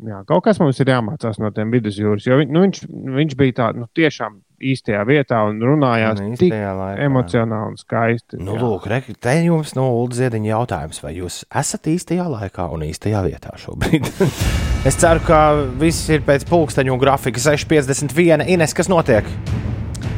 B: Jā, kaut kas mums ir jāmācās no tiem vidusjūras. Jo viņ, nu, viņš, viņš bija tā, nu, tiešām īstajā vietā un runājās
A: Un
B: tik
A: īstajā laikā.
B: emocionāli un skaisti.
A: Nu,
B: Jā.
A: lūk, re, te jums no Ulu Ziediņa jautājums, vai jūs esat īstajā laikā un īstajā vietā šobrīd? es ceru, ka viss ir pēc pulksteņu grafika 6,51. Ines, kas notiek?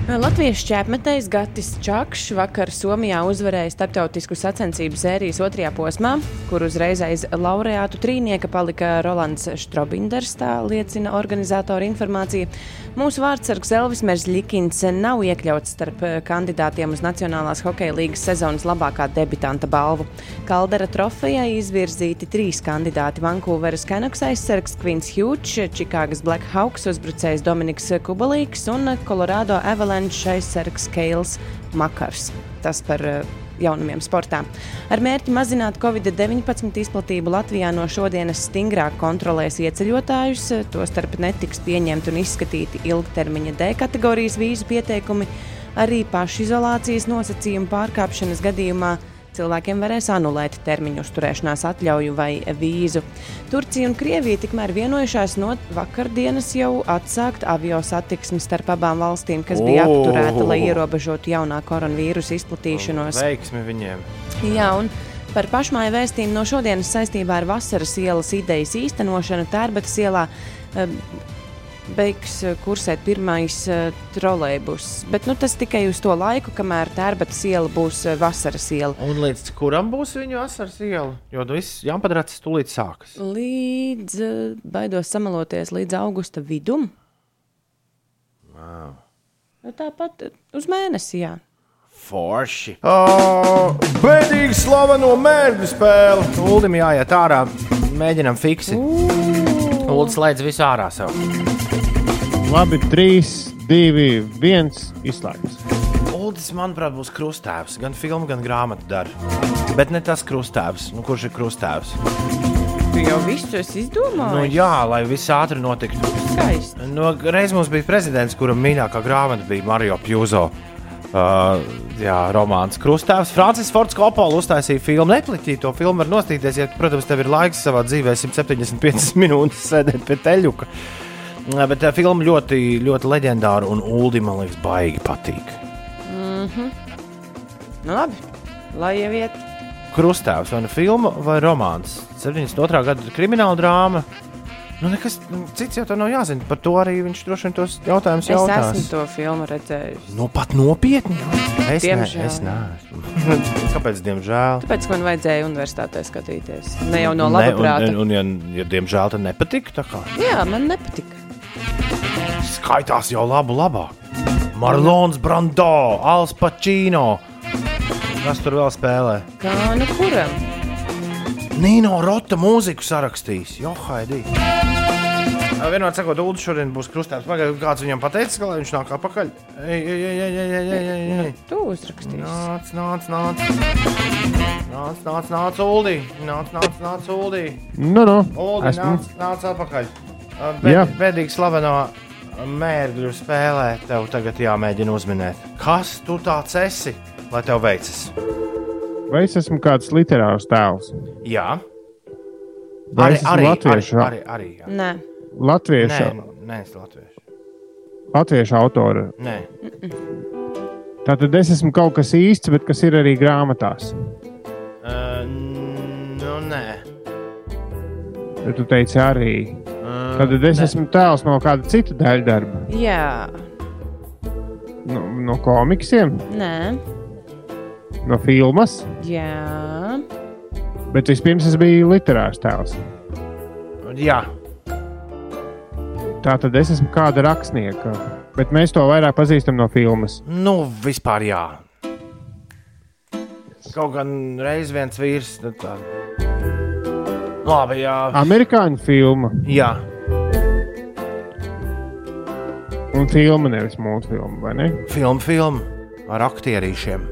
C: Latvijas čēpmetējs Gatis Čakšs vakar Somijā uzvarēja starptautisku sacensību sērijas otrajā posmā, kur uzreiz aiz laureātu trīnieka palika Rolands Štrobinders, tā liecina organizatora informācija. Mūsu vārdsargs Elvis Merzlikins nav iekļauts starp eh, kandidātiem uz Nacionālās hokeja līgas sezonas labākā debitanta balvu. Kaldera trofejai izvirzīti trīs kandidāti - Vankūveras Canucks aizsargs Kvins Hjūčs, Čikāgas Blackhawks uzbrucējs Dominiks Kubalīks un Colorado Avalanche aizsargs Keils Makars. Tas par eh, jaunumiem sportā. Ar mērķi mazināt Covid-19 izplatību Latvijā no šodienas stingrāk kontrolēs ieceļotājus, tostarp netiks pieņemti un izskatīti ilgtermiņa D kategorijas vīzu pieteikumi, arī pašizolācijas nosacījumu pārkāpšanas gadījumā. Cilvēkiem varēs anulēt termiņu uzturēšanās atļauju vai vīzu. Turcija un Krievija tikmēr vienojušās no vakardienas jau atsākt avio satiksmi starp abām valstīm, kas bija
A: O!
C: apturēta, lai ierobežotu jaunā koronavīrusa izplatīšanos.
A: Veiksmi viņiem.
C: Jā, un par pašmāju vēstījumu no šodienas saistībā ar vasaras ielas idejas īstenošanu Tērbatas ielā. Eh, Beigs eh, kursēt pirmais uh, trolejbus, bet nu, tas tikai uz to laiku, kamēr Tērbatas iela būs uh, vasaras iela.
A: Un līdz kuram būs viņu asaras iela? Jo nu viss jāpadrats tūlīt sākas.
C: Līdz, uh, baidos samaloties, līdz augusta vidum. Wow. Tāpat uh, uz mēnesi, jā.
A: Forši. Oh, Bēdīgi slaveno mērķu spēli. Uldim jāiet ārā. Mēģinam fiksi. Uldis slēdz visu ārā sev.
B: Labi, 3, 2, 1 izslēgts.
A: Uldis, manuprāt, būs krustēvs. Gan filmu, gan grāmatu dara. Bet ne tas krustēvs. Nu, kurš ir krustēvs?
C: Tu jau visu esi izdomājis.
A: Nu, jā, lai viss ātri notiktu.
C: Skaisti.
A: No, reiz mums bija prezidents, kuram mīļākā grāmata bija Mario Pjūzo. Uh, jā, romāns Krustāvs. Francis Fords Kopola uztaisīja filmu. Nepliķī to filmu var nostīties, ja, protams, tev ir laiks savā dzīvē 175 minūtes sēdēt pie teļuka. Uh, Bet tā filma ļoti, ļoti leģendāra un Uldi, man liekas, baigi patīk.
C: Nu, labi, lai jau iet.
A: Krustāvs vai nu filma vai romāns. 72. gada krimināla drāma. Nu, nekas nu, cits jau tā nav jāzina. Par to arī viņš droši vien tos jautājumus
C: Es
A: jautās.
C: esmu to filmu redzējis.
A: Nu, pat nopietni. Es, ne,
C: Diemžēl,
A: es
C: jā.
A: neesmu. Kāpēc? Diemžēl.
C: Tāpēc man vajadzēja universitātē skatīties. Ne jau no
A: Ne,
C: laba
A: un,
C: prāta.
A: un, un, ja, ja diemžēl tam nepatika, tā kā
C: Jā, man nepatika.
A: Skaitās jau labu labāk. Marlons Brando, Alans Pacino. Kas tur vēl spēlē?
C: Kā nu kuram?
A: Nino Rota mūziku sarakstījis. Jo, Haidī. Vienmēr sakot, Ulas šodien būs krustēns. Pagaidā kāds viņam pateica, ka lai viņš nāk atpakaļ.
C: Tu uzrakstīsi.
A: Nāc, nāc, nāc. Nāc, nāc, nāc, Uldī. Nāc, nāc, nāc, Uldī.
B: Nu, nu,
A: Uldi,
B: esmu.
A: nāc, nāc atpakaļ. Bēdīgi slaveno mērķu spēlē tev tagad jāmēģina uzminēt. Kas tu tāds esi, lai tev veicas?
B: Vai es esmu kāds literārs tēls?
A: Jā,
B: Vai
A: arī,
B: es esmu
A: arī, arī,
B: latviešu,
A: arī, arī jā.
C: Nē,
B: latviešu,
A: Nē, nē, es latviešu.
B: latviešu autora?
A: Nē,
B: Tātad es esmu kaut kas īsts, bet kas ir arī grāmatās.
A: uh, nu, nē.
B: Ja tu teici arī. Tad es esmu tēls no kāda cita daļa darba.
C: jā,
B: No, no komiksiem,
C: nē,
B: no filmas.
C: jā.
B: Bet vispirms es biju literārs tēls.
A: Jā,
B: Tā tad es esmu kāda rakstnieka. Bet mēs to vairāk pazīstam no filmas.
A: nu vispār jā. Kaut gan reiz viens vīrs. Nu, tā. Labi, jā.
B: Amerikāņu filma
A: jā.
B: Un filma, nevis multfilma, vai ne?
A: Film, film ar aktierīšiem.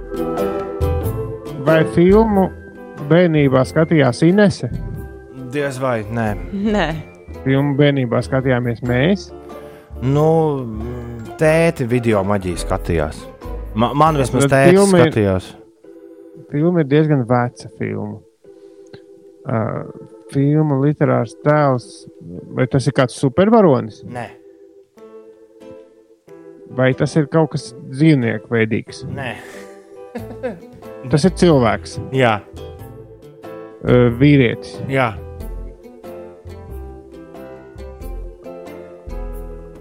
B: Vai filmu bērnībā skatījās Inese?
A: Diez vai nē.
C: Nē,
B: Filmu bērnībā skatījāmies mēs.
A: Nu, tēti video maģiju skatījās. Ma, man vismaz tēti
B: filma ir-
A: skatījās.
B: Filma ir diezgan veca filma. Uh, filma literārs tēls. Vai tas ir kāds supervaronis?
A: Nē,
B: Vai tas ir kaut kas dzīvnieku veidīgs?
A: nē.
B: Tas ir cilvēks,
A: Jā,
B: uh, vīrietis.
A: jā.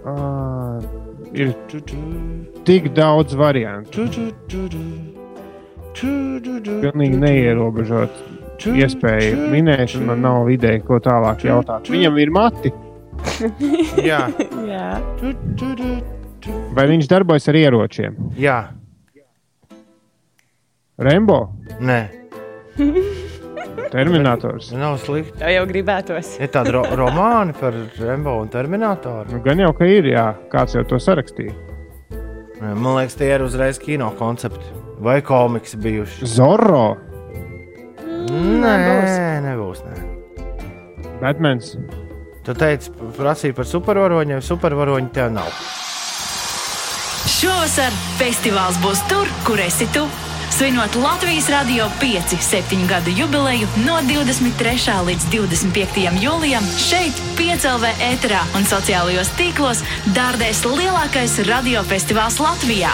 B: Uh, ir tik daudz variantu. Pilnīgi neierobežot iespēju man nav ideja, ko tālāk jautāt. Viņam ir mati,
A: jā.
C: jā.
B: Vai viņš darbojas ar ieročiem?
A: jā.
B: Rembo,
A: Nē,
B: Terminators.
A: nav slikti.
C: Tā jau gribētos.
A: Ir tādi ro romāni par Rembo un Terminatoru.
B: Nu, gan jau, ka ir, jā, kāds jau to sarakstīja.
A: Man liekas, tie ir uzreiz kino koncepti. Vai komiks bijuši?
B: Zorro,
A: Nē, nebūs. Nē.
B: Batmans.
A: Tu teici, prasīja par supervaroņiem, supervaroņi tev nav.
G: Šovasar festivāls būs tur, kur esi tu. Svinot Latvijas radio 5, 7 gadu jubileju no 23. līdz 25. jūlijam šeit, Piecēlvē ēterā un sociālajos tīklos dārdēs lielākais radiofestivāls Latvijā.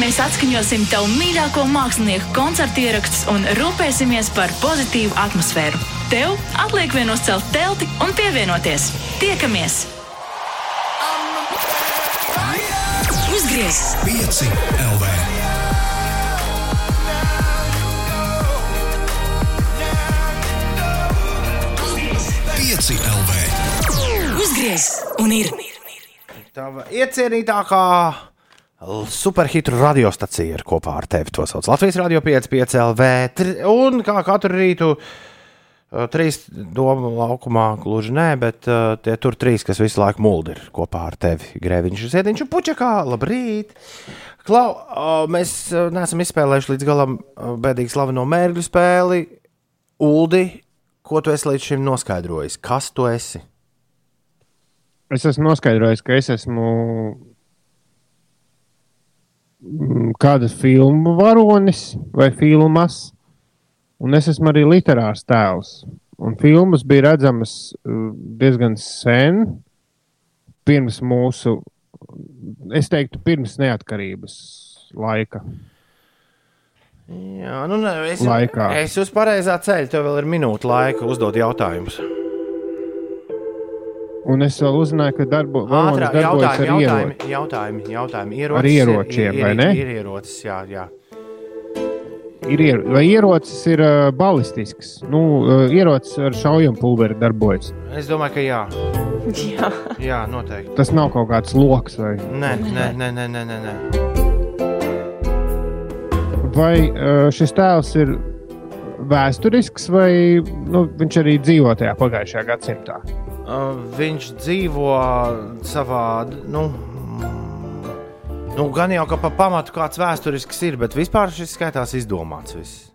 G: Mēs atskaņosim tev mīļāko mākslinieku koncertu ierakstus un rūpēsimies par pozitīvu atmosfēru. Tev atliek vien uzcelt telti un pievienoties. Tiekamies! Uzgriez!
D: 5 LV. Pieci LV.
G: Uzgriez! Un ir!
A: Tava iecienītākā superhitu radiostacija ir kopā ar tevi. To sauc Latvijas Rādio 5, 5 LV. Un kā katru rītu, uh, trīs domu laukumā, gluži nē, bet uh, tie tur trīs, kas visu laiku muldi ir kopā ar tevi. Grēviņš, Ziediņš un Puķakā. Labrīt! Klau, uh, mēs uh, neesam izspēlējuši līdz galam uh, bēdīgi slaveno mērķu spēli. Uldi, ko tu esi līdz šim noskaidrojis? Kas tu esi?
B: Es esmu noskaidrojis, ka es esmu mm, kāda filmu varonis vai filmas, un es esmu arī literārs tēls. Un filmas bija redzamas uh, diezgan sen, pirms mūsu, es teiktu, pirms neatkarības laika.
A: Jā, nu, ne, es,
B: Laikā.
A: es uz pareizā ceļa. Tev vēl ir minūte laika uzdot jautājumus.
B: Un es vēl uzzināju, ka darbo, darbojas
A: jautājumi,
B: ar
A: jautājumi, jautājumi, jautājumi. Ierocis
B: Ar ieročiem,
A: ir, ir,
B: vai ne?
A: Ir ierocis, jā, jā.
B: Ir iero, vai ierocis ir uh, balistisks? Nu, uh, ierocis ar šaujam pulveri darbojas.
A: Es domāju, ka jā.
C: Jā.
A: Jā, noteikti.
B: Tas nav kaut kāds lokus vai
A: Nē, nē, nē, nē, nē, nē, nē.
B: Vai uh, šis tēls ir vēsturisks, vai nu, viņš arī dzīvo tajā pagājušajā gadsimtā?
A: Uh, viņš dzīvo savā. Nu, nu, gan jau ka pa pamatu kāds vēsturisks ir, bet vispār šis skaitās izdomāts. Viss.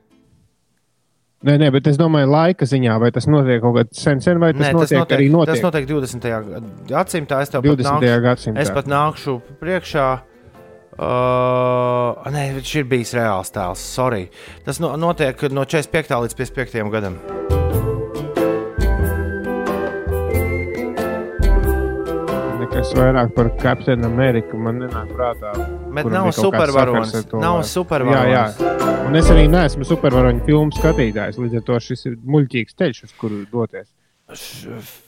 B: Nē, nē, bet es domāju, laika ziņā, vai tas notiek kaut kad sen, sen vai tas,
A: Nē,
B: notiek, notiek arī notiek
A: tas notiek 20. gadsimtā. Es tev pat
B: 20.
A: nākšu,
B: gadsimtā.
A: es pat nākšu priekšā. Uh, nē, viņš ir bijis reāls tēls. Sorry. Tas no, notiek no 45. līdz 55. gadam.
B: Nekas vairāk par Captain Ameriku man nenāk prātā.
A: Bet nav supervaronis. Nav supervaronis.
B: Jā, jā. Un es arī neesmu supervaroņu filmu skatītājs. Līdz ar to šis ir muļķīgs ceļš, uz kuru doties.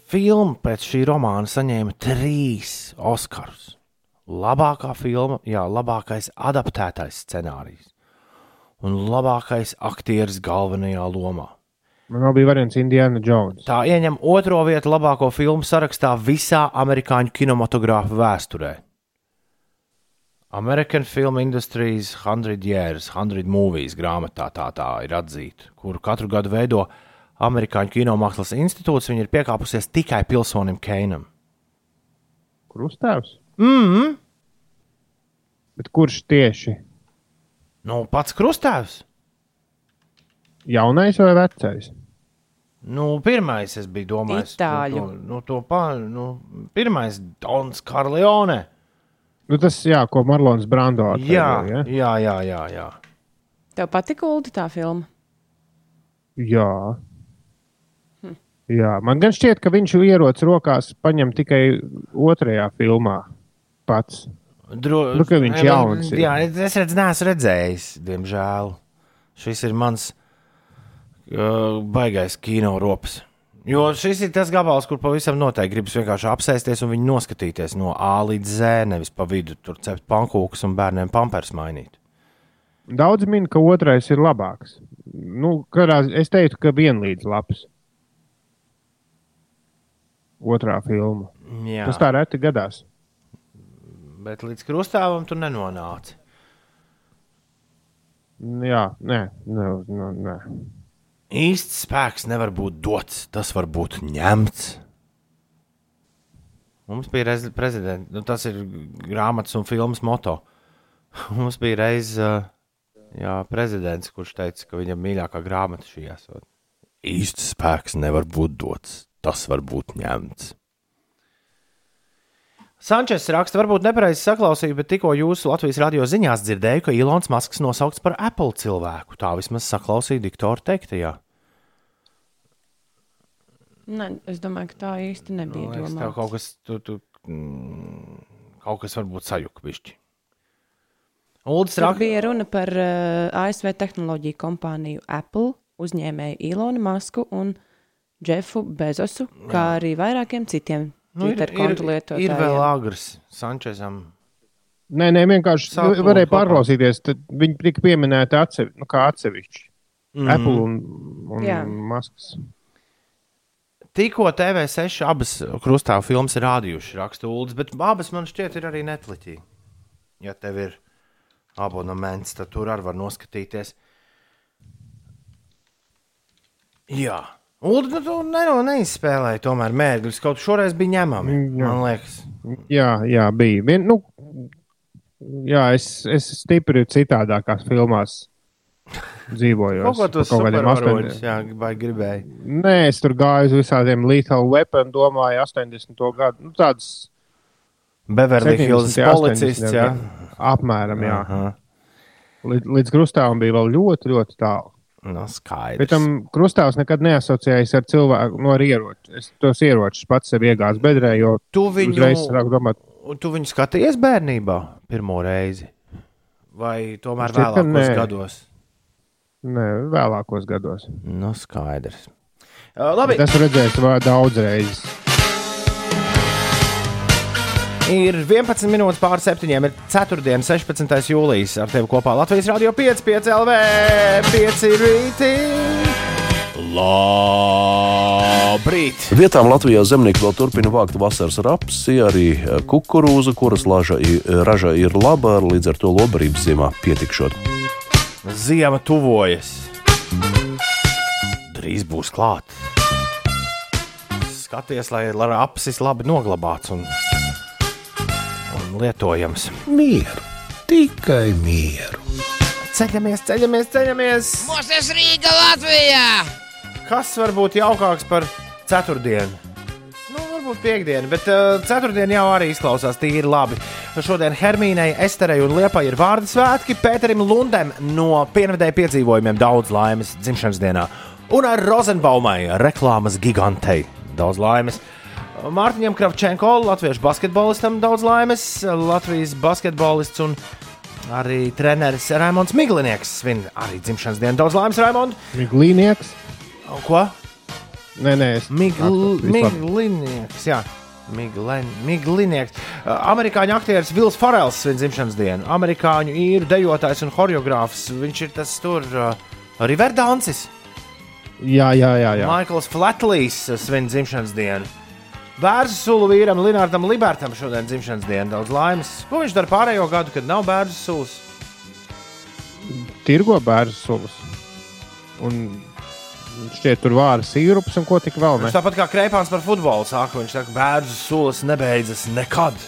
A: Filma pēc šī romāna saņēma trīs Oskarus. Labākā filma, jā, labākais adaptētais scenārijs. un labākais aktieris galvenajā lomā.
B: Man vēl bija variants Indiana Jones.
A: Tā ieņem otro vietu labāko filmu sarakstā visā amerikāņu kinematogrāfa vēsturē. American Film Industries 100 Years, 100 Movies grāmatā tā, tā ir atzīta, kuru katru gadu veido Amerikāņu kinomākslas institūts. Viņa ir piekāpusies tikai pilsonim Keinam.
B: Krustēvs.
A: Mm,
B: Bet kurš tieši?
A: nu, pats krustāvs.
B: Jaunais vai vecais?
A: Nu, pirmais, es biju domājis,
C: Itāļu.
A: Nu, to, nu, to pa, nu, pirmais, Dons Karleone.
B: Nu, tas, jā, ko Marlons Brando
A: Jā,
B: atveidoja, ja?
A: jā, jā, jā, jā.
C: Tev patika Ulda tā filma?
B: Jā. Jā, man gan šķiet, ka viņš ierodas rokās paņem tikai otrajā filmā pats.
A: Dro...
B: Nu, ka viņš jauns ir.
A: Jā, es redzu, neesmu redzējis, diemžēl. Šis ir mans uh, baigais kino rops. Jo šis ir tas gabals, kur pavisam noteikti gribas vienkārši apsēsties un viņu noskatīties no A līdz Z, nevis pa vidu tur cept pankūkus un bērniem pampers mainīt.
B: Daudz min, ka otrais ir labāks. Nu, kādā, es teiktu, ka vienlīdz labs. Otrā filma.
A: Jā,
B: Tas tā reti gadās.
A: bet līdz krustāvam tu nenonāci.
B: Jā, nē, nē, nē, nē.
A: Īsts spēks nevar būt dots, tas var būt ņemts. Mums bija reiz prezidents, nu, tas ir grāmatas un filmas moto. Mums bija reiz uh, jā, prezidents, kurš teica, ka viņam mīļākā grāmata šī esot. Īsts spēks nevar būt dots, tas var būt ņemts. Sančes raksta, varbūt nepareizi saklausīju, bet tikko jūsu Latvijas radio ziņās dzirdēju, ka Ilons Masks nosaukts par Apple cilvēku. Tā vismaz saklausīju diktoru teiktajā.
C: Nē, es domāju, ka tā īsti nebija
A: tev
C: domāta.
A: kaut kas, tu, tu, mm, kaut kas varbūt sajūta pišķi. Uldis raksta,
C: bija runa par uh, ASV tehnoloģiju kompāniju Apple, uzņēmēju Ilonu Masku un Džefu Bezosu, kā arī vairākiem citiem
A: nu, ir, ir, ir vēl agrs Sančesam.
B: Nē, nē, vienkārši
A: Sākumā
B: varēja
A: kopā.
B: pārklausīties. Tad viņi tika pieminēti atsevi, nu, kā atsevišķi. Mm. Apple un, un
C: Jā.
B: Masks.
A: Tikko TV6 abas krustāvu filmas ir rādījušas, raksta Uldis, bet abas man šķiet ir arī netliķī. Ja tev ir abonements, tad tur arī var noskatīties. Jā. Ulu, nu, tu neno, neizspēlēji tomēr mērķus. Kaut šoreiz bija ņemami.
B: Jā.
A: Man liekas,
B: Jā, jā, bija. Vien, nu, jā, es, es stipri citādākās filmās dzīvoju.
A: kaut ko tu
B: kādiem
A: supervaroņus, jā, vai gribēji.
B: Nē, es tur gāju uz visādiem Lethal Weapon, domāju, 80. gadu. Nu, tādas
A: Beverly Hills
B: 70,
A: policists,
B: 80
A: jā.
B: Apmēram, jā.
A: Aha.
B: Līdz, līdz krustāvam bija vēl ļoti, ļoti tālu.
A: Nu,
B: Bet
A: skaidrs.
B: tam krustāvs nekad neasociējas ar cilvēku no ieroča. Es tos ieročus pats sev iegāzu bedrē, jo
A: Tu viņu,
B: domāt,
A: tu viņu skatījies bērnībā pirmo reizi? Vai tomēr
B: Šķiet,
A: vēlākos
B: nē.
A: gados?
B: ne, vēlākos gados.
A: Nu, skaidrs. Uh, labi,
B: Bet esmu redzējis vēl daudz reizes.
A: Ir 11 minūtes pār 7. Ir 4. 16. jūlijas. Ar tevi kopā Latvijas Rādio 5, 5 LV, 5 rītī. Labrīt!
H: Vietām Latvijā zemnieki vēl turpina vākt vasaras rapsi, arī eh, kukurūzu, kuras laža, i- raža ir laba, līdz ar to lobarības ziemā pietikšot.
A: Ziema tuvojas. Drīz būs klāt. Skaties, lai lai apsis labi noglabāts un, un lietojams.
I: Mieru, tikai mieru.
A: Ceļamies, ceļamies, ceļamies!
E: Mūsu Rīga Latvijā!
A: Kas var būt jaukāks par ceturtdienu? Nu, varbūt piekdienu, bet uh, ceturtdiena jau arī izklausās tīri labi. Šodien Hermīnai, Esterei un Liepai ir vārdu svētki. Pēterim Lundem no pienvedēja piedzīvojumiem daudz laimes dzimšanas dienā. Un ar Rozenbaumai, reklāmas gigantei, daudz laimes. Mārtiņam Kravčenko, latviešu basketbolistam, daudz laimes. Latvijas basketbolists un arī treneris Raimons Miglinieks svin arī dzimšanas dienu. Daudz laimes, Raimond!
B: Miglīnieks.
A: Ko?
B: Nē, nē, es
A: Migl-. Miglinieks, jā. Miglen, Miglinieks. Amerikāņu aktieris Vils Farels svin dzimšanas dienu. Amerikāņu īru dejotājs un choreogrāfs. Viņš ir tas tur uh, Riverdancis.
B: Jā, jā, jā. jā.
A: Maikls Flatlīs uh, svin dzimšanas dienu. Bērnu sulu vīram Linardam Libertam šodien dzimšanas diena. Daudz laimes. Ko viņš dara pārējo gadu, kad nav bērnu sulas?
B: Tirgo bērnu sulas. Un šķiet, tur vāra sīrups un ko tik vēl.
A: Viņš tāpat kā Kreipāns par futbolu saka, viņš saka, bērnu sulas nebeidzas nekad.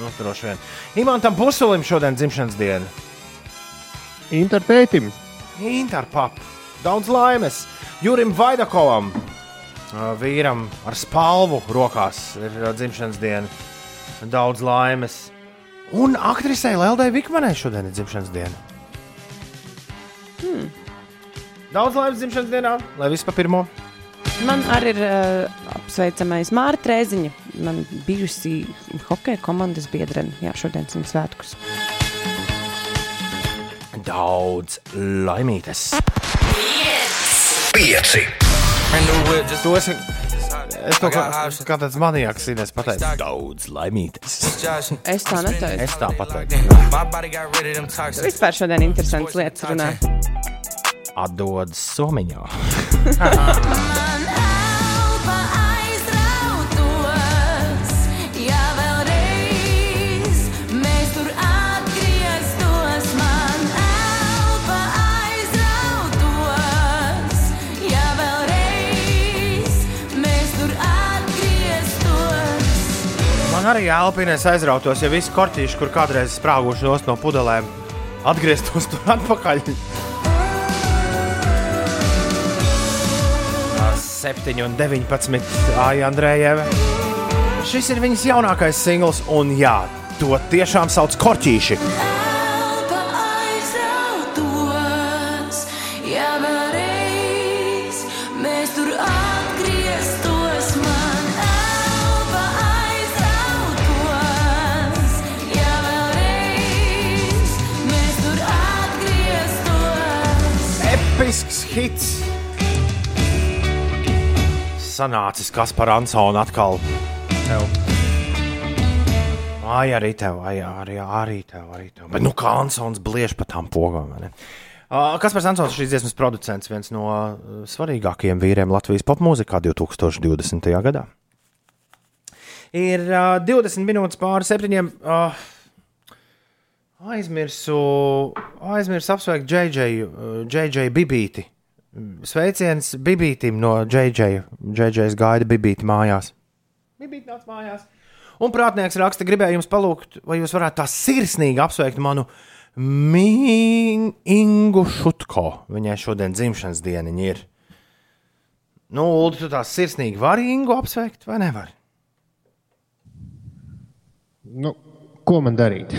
A: Nu, droši vien. Imantam Pusulim šodien dzimšanas diena.
B: Intertētim.
A: Interpap. Daudz laimes. Jurim Vaidakovam, vīram ar spalvu rokās, ir ā, dzimšanas diena. Daudz laimes. Un aktrisei Leldai Vikmanai šodien ir dzimšanas diena.
C: Hmm.
A: Daudz laimes dzimšanas dienā, lai viss pa pirmo.
C: Man arī ir uh, apsveicamais Mārta Trēziņa, man bijusi hokeja komandas biedrene. Jā, šodien viņa svētkus.
A: Daudz laimītes.
I: Pieci.
A: To es, es to kā, kā tāds manijāks Inês pateicu. Daudz laimītes.
C: Es tā neteicu.
A: Es tā pateiktu.
C: Vispār šodien interesants lietas runā.
A: Atdod somiņā.
J: Man
A: arī elpinēs aizrautos, ja visi korķīši, kur kādreiz sprāguši no pudelēm, atgrieztos tur atpakaļ. 7 un 19. Aija Andrējeva. Šis ir viņas jaunākais singls, un jā, to tiešām sauc korķīši. Hits! Sanācis Kaspar Ansona atkal. Tev. Ai, arī tev, ai, arī, arī tev, arī tev. Bet, nu, kā Ansons bliež pa tām pogām? Uh, Kaspars Ansons ir šīs dziesmas producents, viens no uh, svarīgākajiem vīriem Latvijas popmūzikā 2020. gadā. Ir uh, 20 minūtes pāri septiņiem. Uh, aizmirsu, aizmirsu apsveikt JJ, uh, JJ Bibīti. Sveiciens Bibītim no JJ. JJ's gaida Bibīti mājās. Bibīti nāc mājās. Un prātnieks raksta, gribēju jums palūgt, vai jūs varētu tā sirsnīgi apsveikt manu Ingu Šutko. Viņai šodien dzimšanas diena ir. Nu, Ulu, tu tā sirsnīgi vari Ingu apsveikt, vai nevari?
B: Nu, ko man darīt?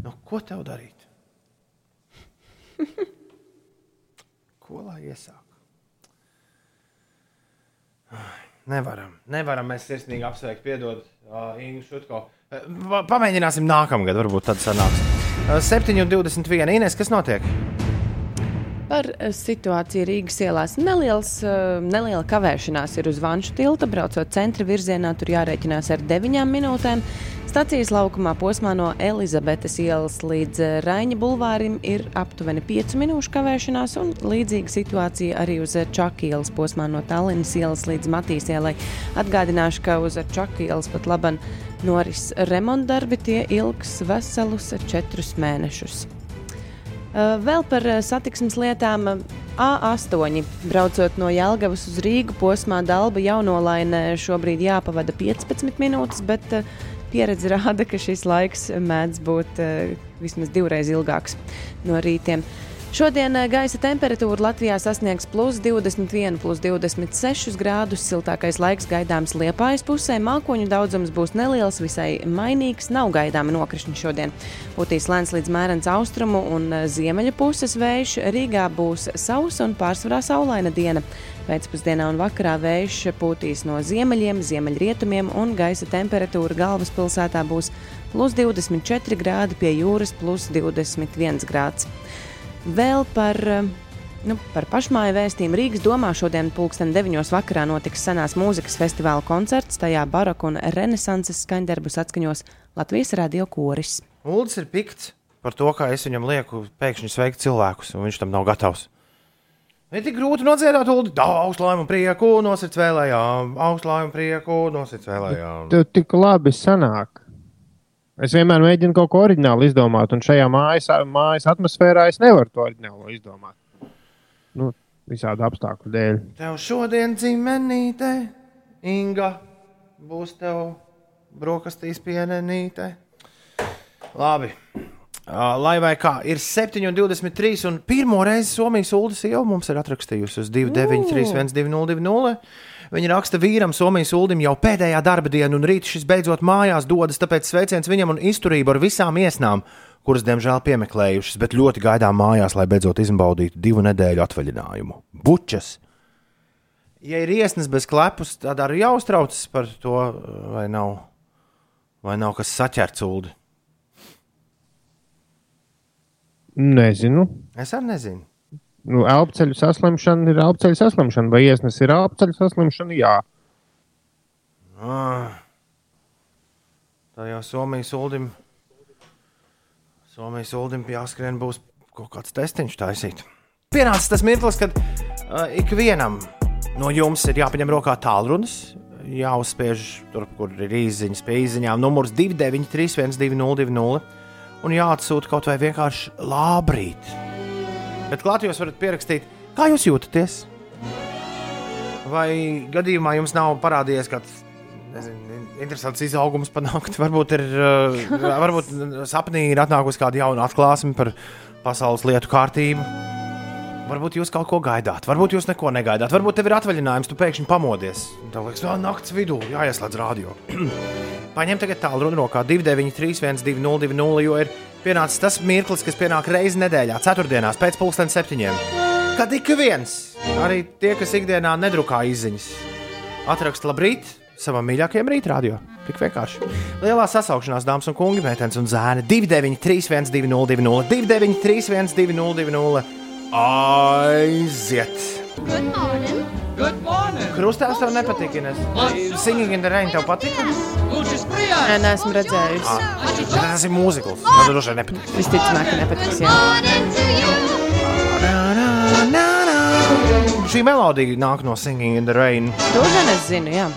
A: Nu, ko tev darīt? Ko lai iesāk? Nevaram, nevaram mēs sirsnīgi apsveikt, piedod uh, Ingu Šutko. Uh, pa- Pamēģināsim nākamgad, varbūt tad sanāks. Uh, 7,21. Inês, kas notiek?
C: Par situāciju Rīgas ielās. Neliels, neliela kavēšanās ir uz Vanšu tilta. Braucot centra virzienā, tur jārēķinās ar 9 minūtēm. Stacijas laukumā posmā no Elizabetes ielas līdz eh, Raņa bulvārim ir aptuveni 5 minūšu kavēšanās, un līdzīga situācija arī uz Čakas ielas posmā no Tallinas ielas līdz Matīs ielai. Atgādināšu, ka uz Čakas ielas pat laban noris remontdarbi, tie ilgs veselus 4 mēnešus. Vēl par satiksmes lietām. uh, A8, braucot no Jālgavas uz Rīgu posmā, Dalba jaunolainē šobrīd jāpavada 15 minūtes, bet pieredze rāda, ka šis laiks mēdz būt uh, vismaz divreiz ilgāks no rītiem. Šodien uh, gaisa temperatūra Latvijā sasniegs plus 21, plus 26 grādus. Siltākais laiks gaidāms Liepājas pusē. Mākoņu daudzums būs neliels, visai mainīgs. Nav gaidāma nokrišņa šodien. Būtīs lēns līdz mērens austrumu un uh, ziemeļu puses vējš. Rīgā būs sausa un pārsvarā saulaina diena. Pēcpusdienā un vakarā vējš pūtīs no ziemeļiem, ziemeļrietumiem un gaisa temperatūra galvaspilsētā būs plus 24 grādi, pie jūras plus 21 grāds. Vēl par eh, Nu, par pašmāju vēstījumu Rīgas domā šodien pulksten 9. vakarā notiks senās mūzikas festivāla koncerts. Tajā baroka un renesanses skaņdarbus atskaņos Latvijas radio koris.
A: Uldis ir pikts par to, kā es viņam lieku pēkšņi sveikt cilvēkus, un viņš tam nav gatavs. Ir tik grūti nodziedāt, Ulu. Augstu laimu prieku, nosirds vēlējām, augstu laimu prieku, nosirds vēlējām.
B: Tev tik labi sanāk. Es vienmēr mēģinu kaut ko oriģinālu izdomāt, un šajā mājas, mājas atmosfērā es nevaru to oriģinālo izdomāt. Nu, visādi apstākļu dēļ.
A: Tev šodien dzimenīte, Inga, būs tev brokastīs pienenīte. Labi. Lai vai kā, ir 7,23 un pirmo reizi Somijas ULDS jau mums ir atrakstījusi uz 293, 1202. Viņa raksta vīram, Somijas ULDIM jau pēdējā darba diena, un rīt šis beidzot mājās dodas, tāpēc sveiciens viņam un izturību ar visām iesnām, kuras, diemžēl, piemeklējušas, bet ļoti gaidām mājās, lai beidzot izbaudītu divu nedēļu atvaļinājumu. Bučas! Ja ir iesnas bez klepus, tad arī jāuztraucas par to, vai nav, vai nav kas saķerts ULDI.
B: Nezinu.
A: Es arī nezinu.
B: Nu, elpceļu saslimšana ir elpceļu saslimšana, vai iesnas ir elpceļu saslimšana? Jā.
A: Tā jau Somijas ULDIM. Somijas ULDIM jāskrien būs kaut kāds testiņš taisīt. Pienācis tas mirklis, kad uh, ikvienam no jums ir jāpaņem rokā tālrunis, jāuzspiež tur, kur ir īsiņas pie īsiņām, numurs 293, 1202, un jāatsūta kaut vai vienkārši lābrīt. Bet klāt jūs varat pierakstīt, kā jūs jūtaties. Vai gadījumā jums nav parādījies kāds nezinu, interesants izaugums panākt? Varbūt, ir, uh, varbūt sapnī ir atnākusi kāda jauna atklāsme par pasaules lietu kārtību. Varbūt jūs kaut ko gaidāt, varbūt jūs neko negaidāt. Varbūt tev ir atvaļinājums, tu pēkšņi pamodies. Tev liekas, ka naktas vidū jāieslēdz radio. Paņem tagad tālruni rokā 293, 1202, jo ir pienācis tas mirklis, kas pienāk reizi nedēļā, ceturtdienās, pēc pusdienas septiņiem. Kad ik viens, arī tie, kas ikdienā nedrukā izziņas, atraksta labrīt savam mīļākajam rītdienam. Tik vienkārši. Lielā sasaukšanās, dāmas un kungi, meitenes un zēni 293, 1202, 293, 1202. Aiziet!
J: Good morning.
E: Good morning.
A: Krustēvs tev nepatīk, Ines. Singing in the rain tev patīk?
C: Nē, neesmu redzējusi.
A: Tas ir mūzikls. Man droši vien nepatīk.
C: Visticamāk, ka nepatiks. Jā.
A: Šī melodija nāk no Singing in the rain.
C: To gan es zinu, jā.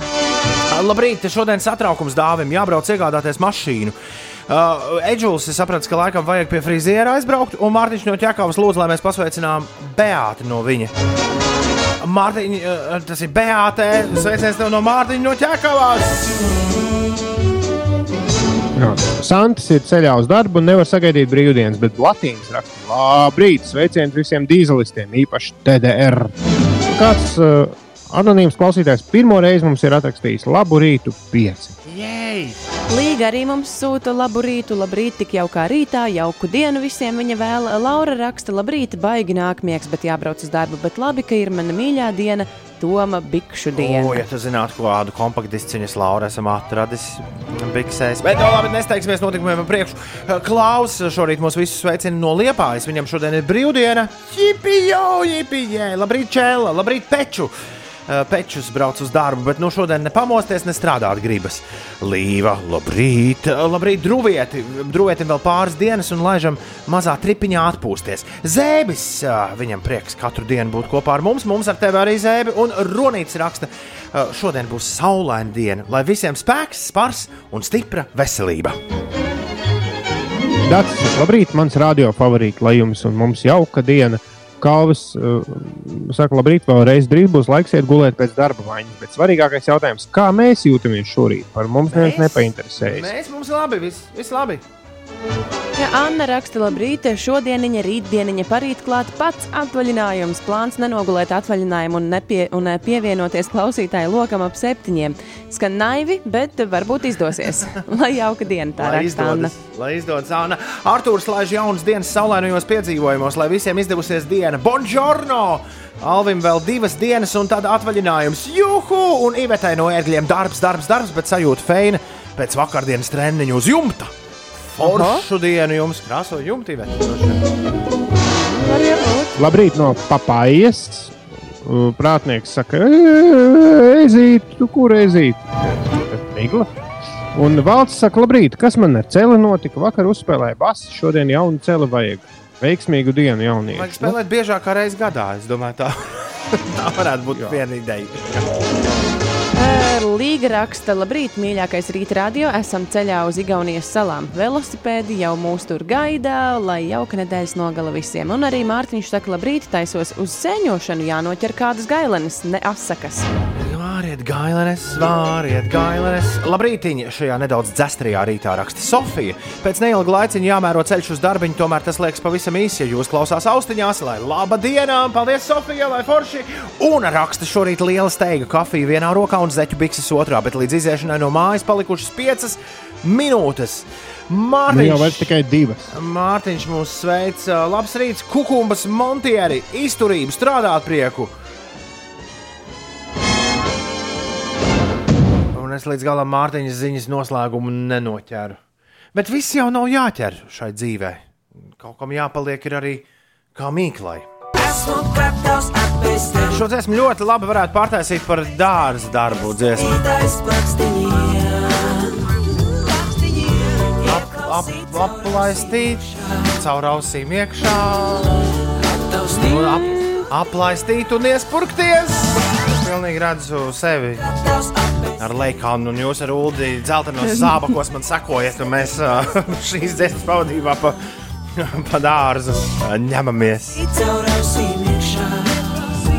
A: Labrīt, šodien satraukums dāvim jābrauc iegādāties mašīnu. Uh, Edžuls, es sapratu, ka laikam vajag pie friziera aizbraukt, un Mārtiņš no Čakavas lūdzu, lai mēs pasveicinām Beāti no viņa. Mārtiņ, uh, tas ir Beāte, sveiciens tev no Mārtiņa no!
B: Jā. Santis ir ceļā uz darbu un nevar sagaidīt brīvdienas, bet Latīņas raksta, labrīt, sveiciens visiem dīzelistiem, īpaši TDR. Kāds uh, anonīms klausītājs pirmo reizi mums ir atrakstījis labu rītu pieci.
A: Jej!
C: Līga arī mums sūta labu rītu, labrīt, tik jaukā rītā, jauku dienu visiem viņa vēl. Laura raksta, labrīt, baigi nākamiegs, bet jābrauc uz darbu, bet labi, ka ir mana mīļā diena, Toma Bikšu diena.
A: O, ja tu zinātu, kādu kompaktdisciņas Laura esam atradis biksēs. Bet, no labi, nesteigsimies notikumiem pa priekšu. Klaus šorīt mūs visus sveicina no Liepājas. Viņam šodien ir brīvdiena. Jipijo, jipijē! Labrīt, Čēla! Labrīt, Peču! Eh, Pečus brauc uz darbu, bet nu šodien nepamosties, ne strādāt gribas. Līva, labrīt, eh, labrīt, drūvieti. Drūvietim vēl pāris dienas un laižam mazā tripiņā atpūsties. Zēbis, eh, viņam prieks katru dienu būt kopā ar mums, mums ar tevi arī zēbi. Un Ronīts raksta, šodien būs saulaina diena, lai visiem spēks, spars un stipra veselība.
B: Dārts, labrīt, mans radio favorīts, lai jums un mums jauka diena. Kalvis uh, saka, labrīt, vēlreiz drīz būs laiks iet gulēt pēc darba maiņas. Bet svarīgākais jautājums, kā mēs jūtamies šorīt, par mums neviens nepainteresējas.
A: Mēs mums labi, viss, viss labi.
C: Ja Anna raksta, labrīt, šodieniņa, rītdieniņa, parīt klāt pats atvaļinājums. Plāns nenogulēt atvaļinājumu un, nepie, un eh, pievienoties klausītāju lokam ap septiņiem. Skan naivi, bet varbūt izdosies. Lai jauka diena, tā
A: Lai
C: raksta Anna.
A: izdodas, lai izdodas Anna. Arthurs laiž jaunas dienas saulainajos piedzīvojumos, lai visiem izdevusies diena. Buongiorno! Alvim vēl divas dienas un tad atvaļinājums. Juhu! Un Ivetai no ērgļiem darbs, darbs, darbs, bet sajūta feina pēc vakardienas treniņu uz jumta. Foršu dienu jums krāso jumtī.
B: Labrīt no papājas. Prātnieks saka, ezīt, tu kur ezīt? Migla. Un valsts saka, labrīt, kas man ar celi notika? Vakar uzspēlēja basi, šodien jaunu celi vajag. Veiksmīgu dienu
A: Vajag
B: jaunieši.
A: spēlēt biežāk kā reizes gadā. Es domāju, tā, tā varētu būt viena ideja.
C: Līga raksta, labrīt, mīļākais rīta radio. Esam ceļā uz Igaunijas salām. Velosipēdi jau mūs tur gaida, lai jauka nedēļas nogala visiem. Un arī Mārtiņš saka, labrīt, taisos uz sēņošanu, jānoķer kādas gailenes, ne asakas.
A: Vāriet, gailenes, vāriet, gailenes. Labrītiņ, šajā nedaudz dzestrajā rītā raksta Sofija. Pēc neilga laiciņa jāmēro ceļš uz darbiņu, tomēr tas liekas pavisam īsi, ja jūs klausās austiņās, lai laba diena, paldies Sofija, lai forši. Un raksta šorīt liela steiga kafija vienā rokā un zeķu bikses otrā, bet līdz iziešanai no mājas palikušas piecas minūtes.
B: Nu,
A: Mārtiņš,
B: jau vairs tikai divas.
A: Mārtiņš mūs sveic, labs rīts, kukumbas, montieri, izturību, strādāt prieku. Un es līdz galam Mārtiņas ziņas noslēgumu nenoķeru. Bet viss jau nav jāķer šai dzīvē. Kaut kam jāpaliek arī kā mīklai. Šo dziesmu ļoti labi varētu pārtaisīt par dārza darbu dziesmu. Ap, ap, aplaistīt, caur ausīm iekšā, un ap, aplaistīt un iespurkties. Es pilnīgi redzu sevi ar leikānu, un jūs ar ūdeni dzeltenos zābakos man sakojat, un mēs šīs dziesmas pavadībā pa, pa dārzu ņemamies.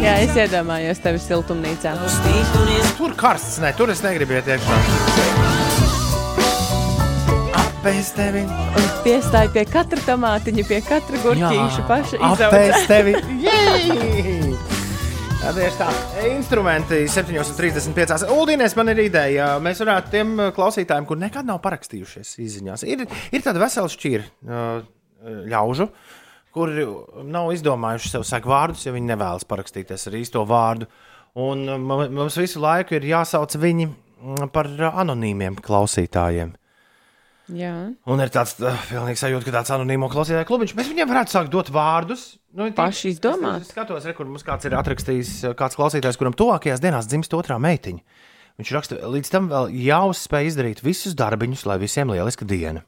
C: Jā, es iedomājos tevi siltumnīcā.
A: Tur karsts, ne, tur es negribu iet iekšā. Apēst tevi,
C: Un piestāja pie katra tomātiņa, pie katra gurķīša paša
A: apēst
C: izauga.
A: tevi. Jej! Tieši tā. Instrumenti 7,35. Uldīnēs man ir ideja. Mēs varētu tiem uh, klausītājiem, kur nekad nav parakstījušies izziņās, ir, ir tāda vesela šķīra uh, ļaužu, kuri nav izdomājuši sev saku vārdus, ja viņi nevēlas parakstīties ar īsto vārdu. Un uh, mu- mums visu laiku ir jāsauc viņi mm, par anonīmiem klausītājiem.
C: Jā.
A: Un ir tāds uh, pilnīgi sajūta, ka tāds anonīmo klausītāju klubiņš. Mēs viņiem varētu sākt dot vārdus. Nu, tī-
C: Paši izdomāt.
A: Es, es skatos, re, kur mums kāds ir atrakstījis, uh, kāds klausītājs, kuram tuvākajās dienās dzimst otrā meitiņa. Viņš raksta, līdz tam vēl jāuzspēj izdarīt visus darbiņus, lai visiem lieliska diena.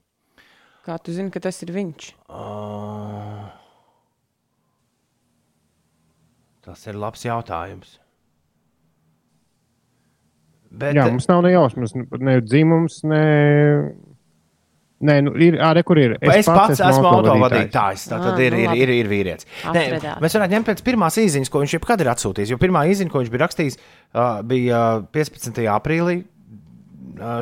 C: Kā tu zini, ka tas ir viņš?
A: Uh, tas ir labs jautājums. Bet,
B: Jā, mums nav ne jausmas, ne dzimums, ne. Nē, nu, ir arī kur ir.
A: Es, es pats esmu autovadītājs. Tā tad
C: Ah,
A: ir,
C: nu
A: ir, ir, ir vīrietis. Nē, mēs varētu ņemt pēc pirmās īsiņas, ko viņš jebkad ir atsūtījis. Jo pirmā īsiņa, ko viņš bija rakstījis, bija uh, 15. aprīlī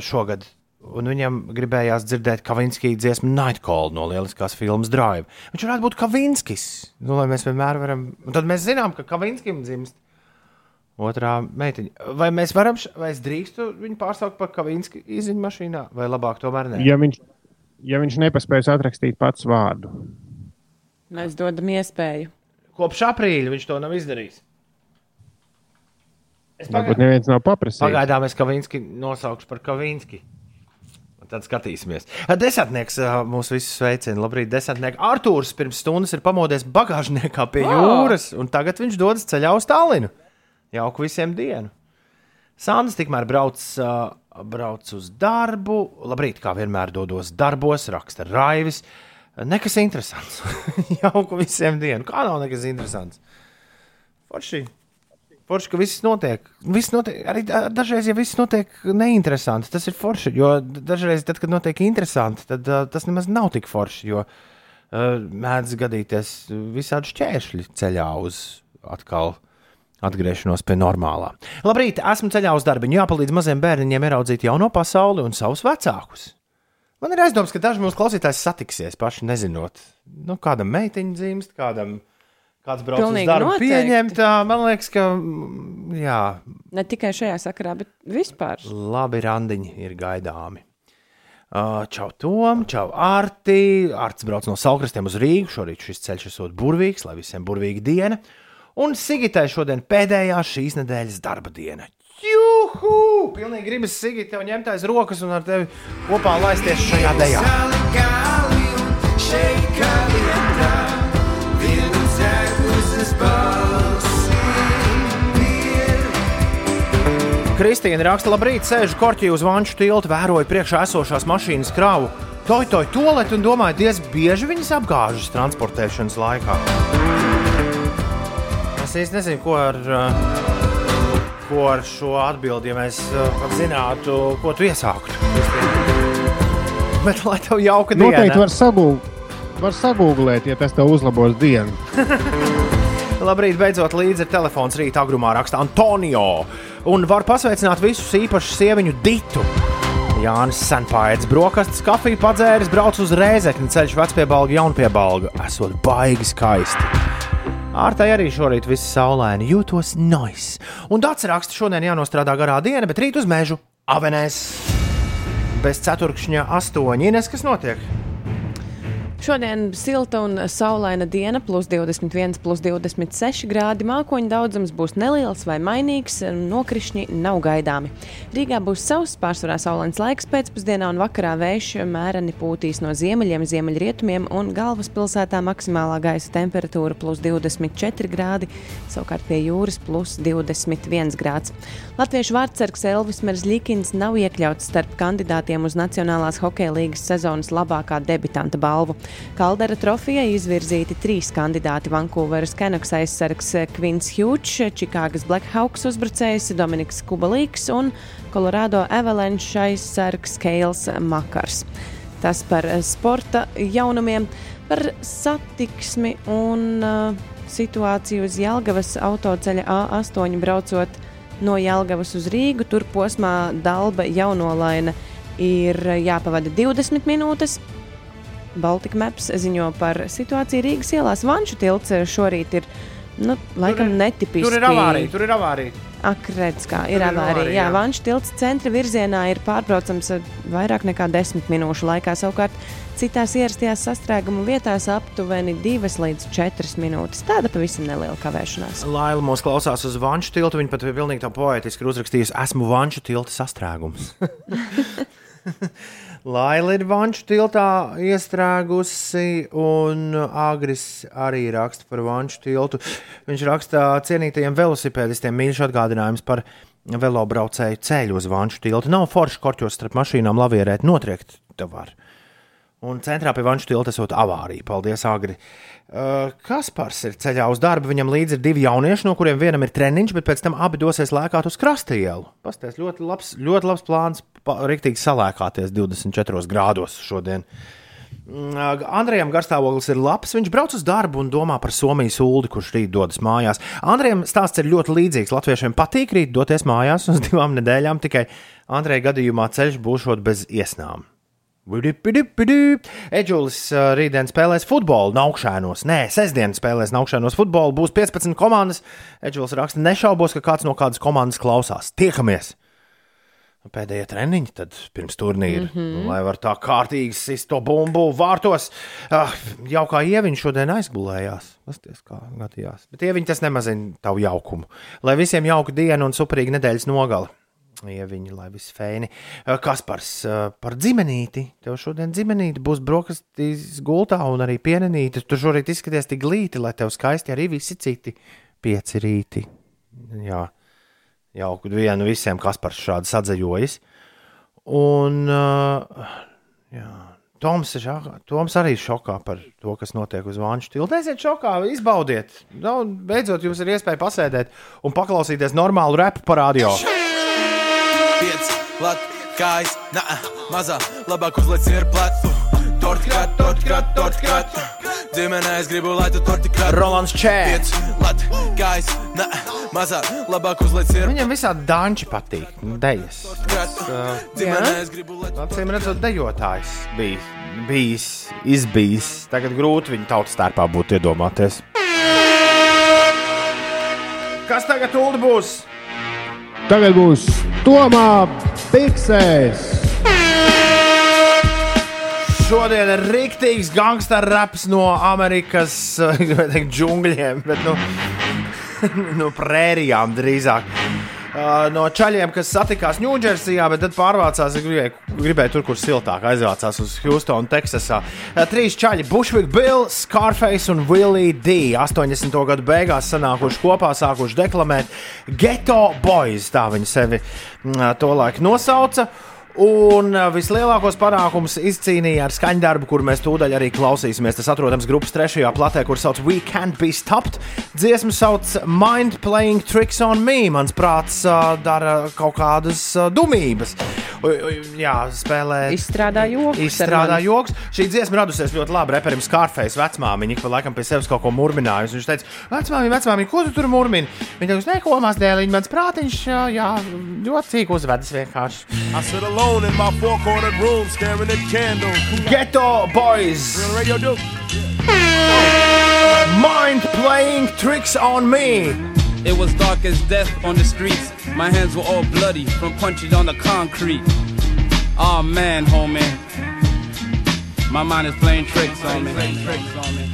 A: šogad. Un viņam gribējās dzirdēt Kavinskija dziesmu Nightcall no lieliskās filmas Drive. Viņš varētu būt Kavinskis. Nu, lai mēs vienmēr varam. Un tad mēs zinām, ka Kavinskim dzimst otrā meitiņa. Vai mēs varam, vai es drīkstu viņu pārsaukt par Kavinski īziņu mašīnā, vai labāk tomēr ne?
B: Ja viņš, ja viņš nepaspēs atrakstīt pats vārdu.
C: Mēs dodam iespēju.
A: Kopš aprīļa viņš to nav izdarījis. Es
B: Varbūt neviens nav paprasījis.
A: Pagaidām es Kavinski nosaukšu par Kavinski. Tad skatīsimies. Desantnieks ā, mūs visus sveicina. Labrīt, desantnieks. Arthurs pirms stundas ir pamodies bagāžniekā pie jūras, un tagad viņš dodas ceļā uz Tallinu. Jauku visiem dienu. Sandrs tikmēr brauc, ā, brauc uz darbu. Labrīt, kā vienmēr dodos darbos, raksta Raivis. Nekas interesants. Jauku visiem dienu. Kā nav nekas interesants? Forši. Forši, ka viss notiek. Viss notiek arī dažreiz, ja viss notiek neinteresanti, tas ir forši. Jo dažreiz, tad, kad notiek interesanti, tad uh, tas nemaz nav tik forši. Jo uh, mēdz gadīties visādi šķēršļi ceļā uz atkal atgriešanos pie normālā. Labrīt, esmu ceļā uz darbu. Jāpalīdz maziem bērniņiem ieraudzīt jauno pasauli un savus vecākus. Man ir aizdoms, ka daži mūsu klausītāji satiksies paši nezinot, nu, kādam meitiņa dzimst, kādam kāds brauc
C: Pilnīgi
A: uz darbu.
C: noteikti.
A: Pieņemt, tā, man liekas, ka mm, jā,
C: Ne tikai šajā sakarā, bet vispār.
A: labi randiņi ir gaidāmi. Uh, Čau, Tom, čau, Arti. Arts brauc no Salkrastiem uz Rīgu. Šorīt šis ceļš esot burvīgs, lai visiem burvīga diena un Sigitai šodien pēdējā šīs nedēļas darba diena. Juhu! Pilnīgi gribas Sigitai ņemt aiz rokas un ar tevi kopā laisties šajā dejā. Kristīna raksta, labrīt, sēžu korķī uz vanšu tiltu, vēroju priekšā esošās mašīnas kravu, toju toju toaletu un domāju, diez bieži viņas apgāžas transportēšanas laikā. Es īsti nezinu, ko ar, uh, ko ar šo atbildi, ja mēs uh, pat zinātu, ko tu iesāktu. Bet lai tev jauka diena.
B: Noteikti var, sagūg, var sagūglēt, ja tas tev uzlabos dienu.
A: Labrīt, beidzot līdzi ir telefons rīta agrumā raksta Antonio. Un var pasveicināt visus īpaši sieviņu ditu. Jānis Senpāēdis brokastis, kafiju padzēris, brauc uz rēzekni ceļš vecpiebalgu, jaunpiebalgu. Esot baigi skaisti. Ārtai arī šorīt viss saulaini jūtos nois. Un Dārts raksta, šodien jānostrādā garā diena, bet rīt uz mežu avenēs. Bez ceturkšņa astoņi. Ines, kas notiek?
C: Šodien silta un saulaina diena, plus 21, plus 26 grādi. Mākoņu daudzums būs neliels vai mainīgs, nokrišņi nav gaidāmi. Rīgā būs sauss, pārsvarā saulains laiks pēcpusdienā un vakarā vējš mēreni pūtīs no ziemeļiem, ziemeļrietumiem un galvaspilsētā maksimālā gaisa temperatūra plus 24 grādi, savukārt pie jūras plus 21 grāds. Latviešu vārdsargs Elvis Merzlikins nav iekļauts starp kandidātiem uz Nacionālās hokeja līgas sezonas labākā debitanta balvu. Kaldera trofejai izvirzīti trīs kandidāti - Vankūveras Canucks aizsargs Kvins Hughes, Čikāgas Blackhawks uzbrucējs Dominiks Kubalīks un Colorado Avalanche aizsargs Keils Makars. Tas par eh, sporta jaunumiem, par satiksmi un uh, situāciju uz Jelgavas autoceļa A8 braucot no Jelgavas uz Rīgu. Tur posmā Dalba jaunolaina ir jāpavada 20 minūtes. Baltika Maps ziņo par situāciju Rīgas ielās. Vanšu tilts šorīt ir nu, laikam netipisks.
A: Tur ir avārija, tur ir avārija.
C: Ak, redz, kā ir
A: Tur ir
C: avārija. Jā,
A: jā.
C: Vanšu tilts centra virzienā ir pārbraucams ar vairāk nekā 10 minūšu laikā. Savukārt citās ierastajās sastrēguma vietās aptuveni 2 līdz 4 minūtes. Tāda pavisam neliela kavēšanās.
A: Laila mūs klausās uz vanšu tiltu. Viņa pat pilnīgi tā poetiski ir uzrakstījusi, esmu vanšu tilta sastrēgums. Laila ir vanšu tiltā iestrēgusi, un Agris arī raksta par vanšu tiltu. Viņš raksta cienītajiem velosipēdistiem mīļš atgādinājums par velobraucēju ceļu uz vanšu tiltu. Nav forši korķos starp mašīnām lavierēt, notriekt te var. Un centrā pie vanšu tilta esot avārija. Paldies, Agri. Uh, Kaspars ir ceļā uz darbu. Viņam līdzi ir divi jaunieši, no kuriem vienam ir treniņš, bet pēc tam abi dosies lēkāt uz krasta ielu. Pastāstiet, ļoti labs, ļoti labs plāns, pa, riktīgi salēkāties 24 grādos šodien. Mm, Andrejam garstāvoklis ir labs. Viņš brauc uz darbu un domā par Somijas ūdeni, kurš rīt dodas mājās. Andrejam stāsts ir ļoti līdzīgs. Latviešiem patīk rīt doties mājās uz divām nedēļām, tikai Andreja gadījumā ceļš būšot bez iesnām. Eģulis uh, rītdien spēlēs futbolu Naukšēnos. Nē, sestdien spēlēs Naukšēnos futbolu. Būs 15 komandas. Eģulis raksta, nešaubos, ka kāds no kādas komandas klausās. Tiekamies! Pēdējie treniņi, tad pirms turnīra, mm. -hmm. lai var tā kārtīgi sist to bumbu vārtos. Ah, jau kā ieviņš šodien aizgulējās. Pasties, kā gadījās. Bet ieviņš tas nemazina tavu jaukumu. Lai visiem jauka diena un superīga nedēļas nogala. Ieviņi, lai viss feini. Eh, Kaspars eh, par dzimenīti. Tev šodien dzimenīti būs brokastīs gultā un arī pienenīti. Tu šorīt izskaties tik glīti, lai tev skaisti arī visi citi pieci rīti. Jā, jauku dienu visiem, kas par šādu sadzējojas. Un uh, jā, Toms, šokā, Toms arī šokā par to, kas notiek uz Vanšu tilta. Esiet šokā, izbaudiet. Nu, beidzot, jums ir iespēja pasēdēt un paklausīties normālu repu parādio.
K: Piec, lat, kājas, nā, mazā, labāk uzliec ir plats. Tortikat, tortikat, tortikat. Ģimenē es gribu, lai tu tortikat.
A: Rolands Čē.
K: Piec, lat, kājas, nā, mazā, labāk uzliec ir
A: Viņam visādi danči patīk, dejas.
K: plats. Ģimenē es gribu, lai tu
A: Acīm redzot, dejotājs bija bijis, izbijis. Tagad grūti viņu tautas starpā būtu iedomāties. Kas tagad būs?
B: Tagad būs Tomā Biksēs.
A: Šodien ir rīktīgs gangster raps no Amerikas teikt, džungļiem, bet nu, no prērijām drīzāk. uh, no čaļiem, kas satikās Ņūdžersijā, bet tad pārvācās, gribēja, gribēja tur, kur siltāk, aizvācās uz Houstonu, Teksasā. Uh, trīs čaļi, Bushwick Bill, Scarface un Willie D. 80. gadu beigās sanākuši kopā, sākuši deklamēt Ghetto Boys, tā viņi sevi uh, tolaik nosauca. Un uh, vislielākos panākumus izcīnīja ar skaņdarbu, kur mēs tūdaļ arī klausīsimies. Tas atrodams grupas trešajā platē, kur sauc We Can't Be Stopped. Dziesmu sauc Mind Playing Tricks on Me. Mans prāts uh, dara kaut kādas uh, dumības. U, u, jā, spēlē.
C: Izstrādā joks.
A: Izstrādā joks. Šī dziesma radusies ļoti labi. Reperim Scarface vecmāmiņa, pa laikam pie sevis kaut ko murminājusi. Viņš teica, vecmāmiņa, vecmāmiņa, ko tu tur murmini? Viņa teica, neko mazdēliņa, mans prātiņš, jā, jā, ļoti cīk uzvedas vienkārši.
L: I sit alone in my four cornered room staring at candles.
A: Ghetto Boys!
L: Real radio do.
A: Mind playing tricks on me!
M: It was dark as death on the streets. My hands were all bloody from punches on the concrete. Oh man, homie. My mind is playing tricks on me. Tricks on me.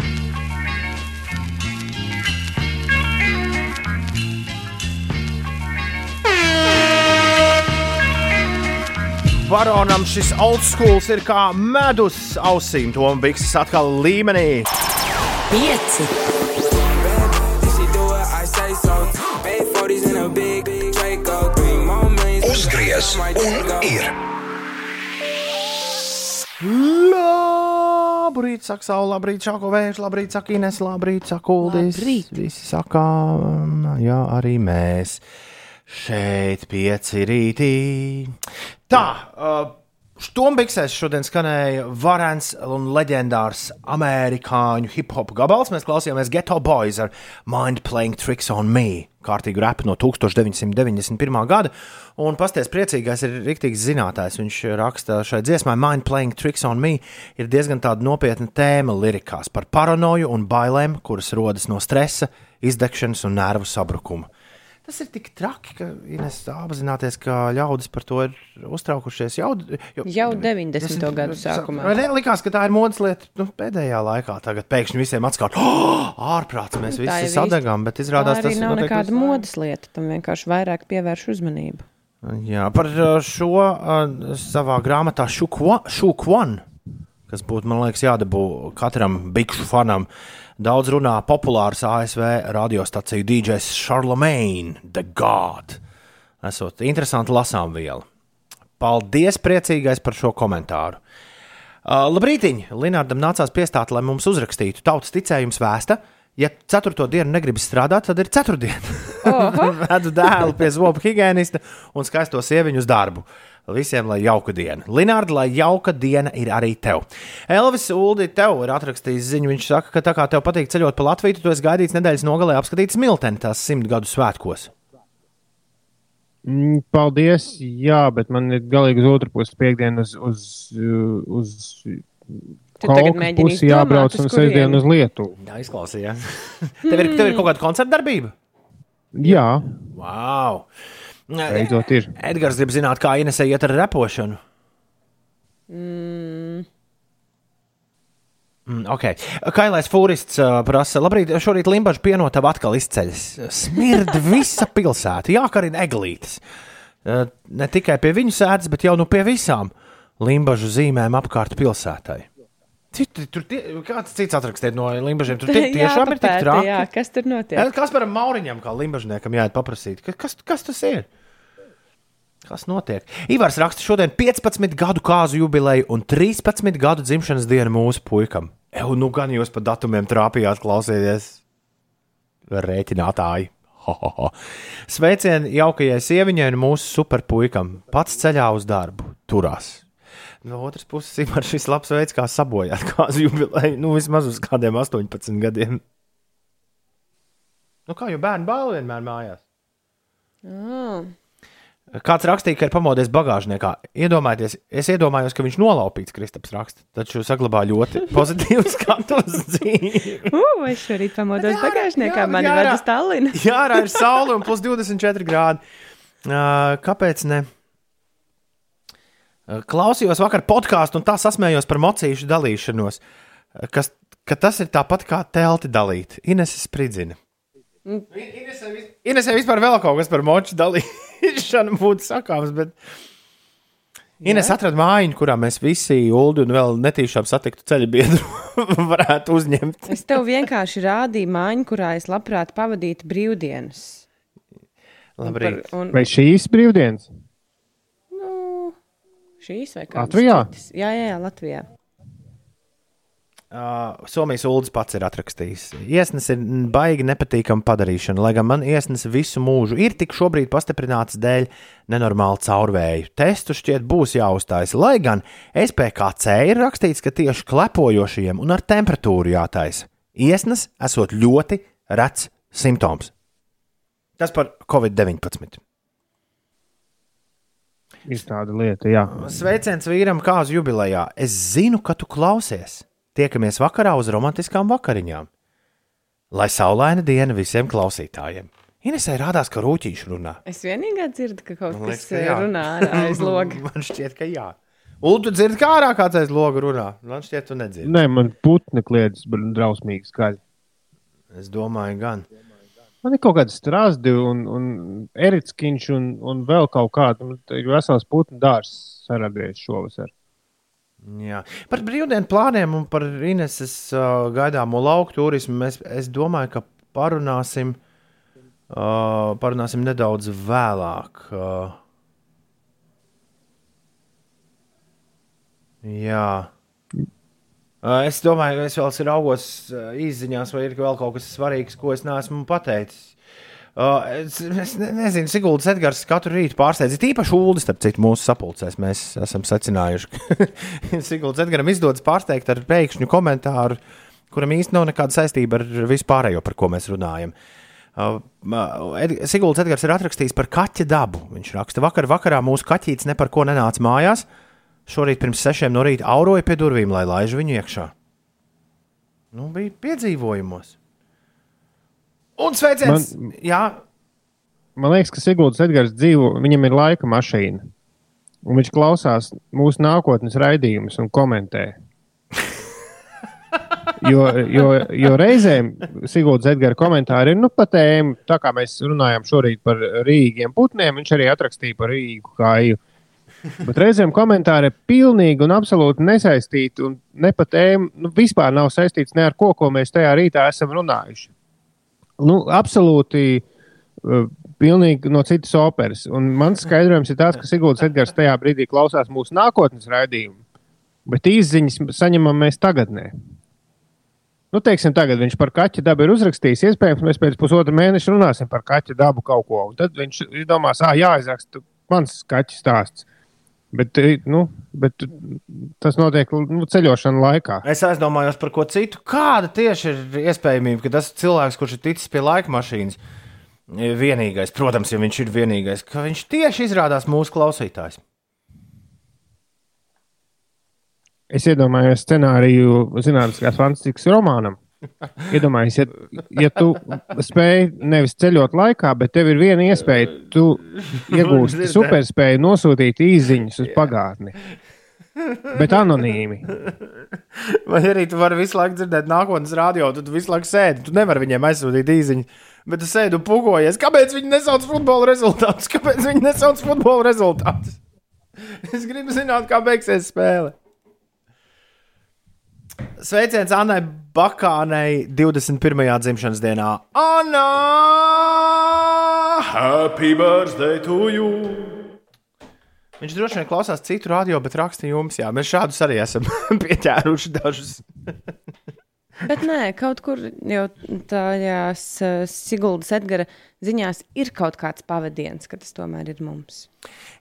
A: Varonam šis old schools ir kā medus ausīm. Tom Bikses atkal līmenī.
G: Pieci.
I: Uzgriez un ir.
A: Labrīt, saka saule, labrīt, šāko vējš, labrīt, saka Ines, labrīt, saka Uldis. Labrīt. Visi saka, jā, arī mēs. Šeit pieci rītī. Tā, uh, Stombiksēs šodien skanēja varens un leģendārs amerikāņu hip hop gabals. Mēs klausījāmies Ghetto Boys ar Mind Playing Tricks on Me, kārtīgu repu no 1991. gada. Un pasties priecīgais ir rīktīgs zinātājs. Viņš raksta šai dziesmai Mind Playing Tricks on Me ir diezgan tāda nopietna tēma lirikās par paranoju un bailēm, kuras rodas no stresa, izdegšanas un nervu sabrukuma. Tas ir tik traki, ka Ines apzināties, ka ļaudis par to ir uztraukušies jau, jo,
C: Jau 90. gadu sākumā.
A: Vai ne? Likās, ka tā ir modes lieta nu, pēdējā laikā. Tagad pēkšņi visiem atskārt, oh, ārprāts, mēs
C: Nu,
A: visi sadegām, bet izrādās tas
C: nav nekāda
A: visur.
C: modes lieta. Tam vienkārši vairāk pievērš uzmanību.
A: Jā, par uh, šo uh, savā grāmatā Šukvan, kas būtu, man liekas, jādabū katram bikšu fanam, daudz runā populārs ASV radiostaciju DJs Charlemagne, The God. Esot interesanti lasām viela. Paldies, priecīgais par šo komentāru. Uh, Labrītiņ, Linardam nācās piestāt, lai mums uzrakstītu tautas ticējums vēsta. Ja ceturto dienu negribas strādāt, tad ir ceturtdiena. Vedu dēlu pie zobu higienista un skaisto sieviņu uz darbu. Visiem lai jauka diena. Linārda, lai jauka diena ir arī tev. Elvis Uldi tev ir atrakstījis ziņu. Viņš saka, ka tā kā tev patīk ceļot pa Latviju, tu esi gaidīts nedēļas nogalē apskatīt smilteni tās simt gadu svētkos.
B: Mm, Paldies, jā, bet man ir galīgi uz otru pusi piekdienu uz, uz, uz
C: mēģini
B: pusi jābrauc
C: uz
B: un sestdien uz Lietuvu.
A: Jā, izklausījās. tev, ir, tev ir kaut kāda koncerta darbība?
B: Jā,
A: Wow!
B: Beidzot ir.
A: Edgars grib zināt, kā Inesē iet ar repošanu.
C: Mm.
A: Mm, okay. Kailais Fūrists uh, prasa, labrīt, šorīt Limbaģa pienotava atkal izceļas. Smird visa pilsēta, jākarina eglītes. Uh, ne tikai pie viņu sēdes, bet jau nu pie visām Limbaģu zīmēm apkārt pilsētai. Citi, tur tie, kāds cits atrakstīt no Limbaģiem? Tur tie, tiešām ir tik traki.
C: Jā, kas tur notiek?
A: Jā, Kas par Mauriņam, kā Limbaģniekam, jāiet paprasīt? Kas, kas tas ir? Kas notiek? Ivars raksta šodien 15 gadu kāzu jubileju un 13 gadu dzimšanas dienu mūsu puikam. Eju, nu gan jūs pa datumiem trāpījāt, klausieties, rēķinātāji. Ho, ho, ho. Sveicieni jaukajai sieviņai un mūsu superpuikam. Pats ceļā uz darbu, turās. No otras puses, ir šis labs veids, kā sabojāt kāzu jubileju. Nu, vismaz uz kādiem 18 gadiem. Nu, kā jau bērnu balvu vienmēr mājās.
C: Oh.
A: Kāds rakstīja, ka ir pamodies bagāžniekā. Iedomājieties, es iedomājos, ka viņš nolaupīts Kristaps raksta. Taču saglabā ļoti pozitīvu skatu uz dzīvi.
C: Uh, es šorīt pamodos bagāžniekā,
A: jā,
C: mani
A: jā,
C: ved
A: jā.
C: uz Tallinu.
A: Jā, ārā ir saule un plus 24 grādi. Uh, kāpēc ne? Uh, Klausījos vakar podkāstu un tā sasmējos par mocīšu dalīšanos. Kas, ka tas ir tāpat kā telti dalīt. Ines spridzina. Inesē vispār vēl kaut kas par moču dalīt. Šādi būtu sakāms, bet. Ines atrada mājiņu, kurā mēs visi, Ulu un vēl netīšām satiktu ceļu biedru, varētu uzņemt.
C: Es tev vienkārši rādīju mājiņu, kurā es labprāt pavadītu brīvdienas. Un
A: Labrīt.
C: par- un-
B: Vai šīs brīvdienas?
C: Nu, šīs vai kādas
B: Latvijā?
C: citas? Jā, jā, jā, Latvijā.
A: Uh, Somijas ULDS pats ir atrakstījis. Iesnas ir baigi nepatīkama padarīšana, lai gan man iesnas visu mūžu ir tik šobrīd pastiprināts dēļ nenormāla caurvēju. Testu šķiet būs jāuztājas, lai gan SPKC ir rakstīts, ka tieši klepojošiem un ar temperatūru jātaisa. Iesnas esot ļoti rets simptoms. Tas par Covid-19.
B: Ir tāda lieta, jā.
A: Sveiciens vīram kāzu jubilejā. Es zinu, ka tu klausies. Tiekamies vakarā uz romantiskām vakariņām. Lai saulaina diena visiem klausītājiem. Inesai rādās, ka rūtīši runā.
C: Es vienīgā dzirdu, ka kaut
A: Man
C: kas
A: liekas, ka
C: eh,
A: jā.
C: runā ārā aiz loga.
A: Man šķiet, ka jā. Ulu, tu dzirdi, kā ārā kāds aiz loga runā. Man šķiet, tu nedzirdi.
B: Nē, man putni kliedz drausmīgi skaļi.
A: Es domāju, gan.
B: Man ir kaut kāda strāzdi un, un eritskiņš un, un vēl kaut kāda. Te Ir vesels putnu dārzs saradies šovasar.
A: Jā. Par brīvdienu plāniem un par Ineses uh, gaidāmo lauku turismu mēs, es domāju, ka parunāsim, uh, parunāsim nedaudz vēlāk. Uh, jā. Uh, es domāju, es vēl esmu raugos uh, izziņās, vai ir vēl kaut kas svarīgs, ko es neesmu pateicis. Uh, es, es ne, nezinu, Siguldas Edgars katru rītu pārsteidz. Ir īpaši ULDS, starp citu, mūsu sapulcēs. Mēs esam secinājuši, ka Siguldas Edgars izdodas pārsteigt ar pēkšņu komentāru, kuram īstenībā nav nekāda saistība ar vispārējo, par ko mēs runājam. Uh, Ed, Siguldas Edgars ir atrakstījis par kaķa dabu. Viņš raksta, vakar vakarā mūsu kaķītis ne par ko nenāca mājās. Šorīt pirms sešiem no rīta auroja pie durvīm, lai laiž viņu iekšā. Nu, bija piedzīvojumos. Un sveiciens! Man... Jā,
B: Man liekas, ka Sigūda Edgars dzīvo, viņam ir laika mašīna. Un viņš klausās mūsu nākotnes raidījumus un komentē. Jo, jo, jo reizēm Sigūda Edgara komentāri ir nu, pa tēmu, tā kā mēs runājām šorīt par rīgiem putniem, viņš arī atrakstīja par rīgu kāju. Bet reizēm komentāri ir pilnīgi un absolūti nesaistīti un ne pa tēmu, nu, vispār nav saistīts ne ar ko, ko mēs tajā rītā esam runājuši. Nu, absolūti uh, pilnīgi no citas operas. Un mans skaidrojums ir tāds, ka Sigūda Edgars tajā brīdī klausās mūsu nākotnes raidījumu, bet izziņas saņemam mēs tagadnē. Nu, teiksim, tagad viņš par kaķa dabu ir uzrakstījis. Iespējams, mēs pēc pusotra mēneša runāsim par kaķa dabu kaut ko. Un tad viņš domās, ah, jāizraksta mans kaķa stāsts. Bet, nu, bet tas notiek nu, ceļošanas laikā.
A: Es aizdomājos par ko citu. Kāda tieši ir iespējamība, ka tas cilvēks, kurš ir ticis pie laika mašīnas, vienīgais, protams, ja viņš ir vienīgais, ka viņš tieši izrādās mūsu klausītājs.
B: Es iedomājos scenāriju zinātniskās fantastikas romānam. Iedomājieties, ja, ja tu spēj nevis ceļot laikā, bet tev ir viena iespēja, tu iegūsti superspēju nosūtīt īsiņas uz pagātni. Bet anonīmi.
A: Vai arī tu vari visu laiku dzirdēt nākotnes radio, tad tu visu laiku sēdi. Tu nevari viņiem aizsūtīt īsiņu, bet tu sēdi un pukojies. Kāpēc viņi nesauc futbola rezultātus? Kāpēc viņi nesauc futbola rezultātus? Es gribu zināt, kā beigsies spēle. Sveiciens Annai Bakānei 21. dzimšanas dienā. Anna! Happy birthday to you! Viņš droši vien klausās citu radio, bet raksta jums, jā, mēs šādus arī esam pieķēruši dažus.
C: Bet nē, kaut kur jau tajās uh, Siguldas Edgara ziņās ir kaut kāds pavadiens, ka tas tomēr ir mums.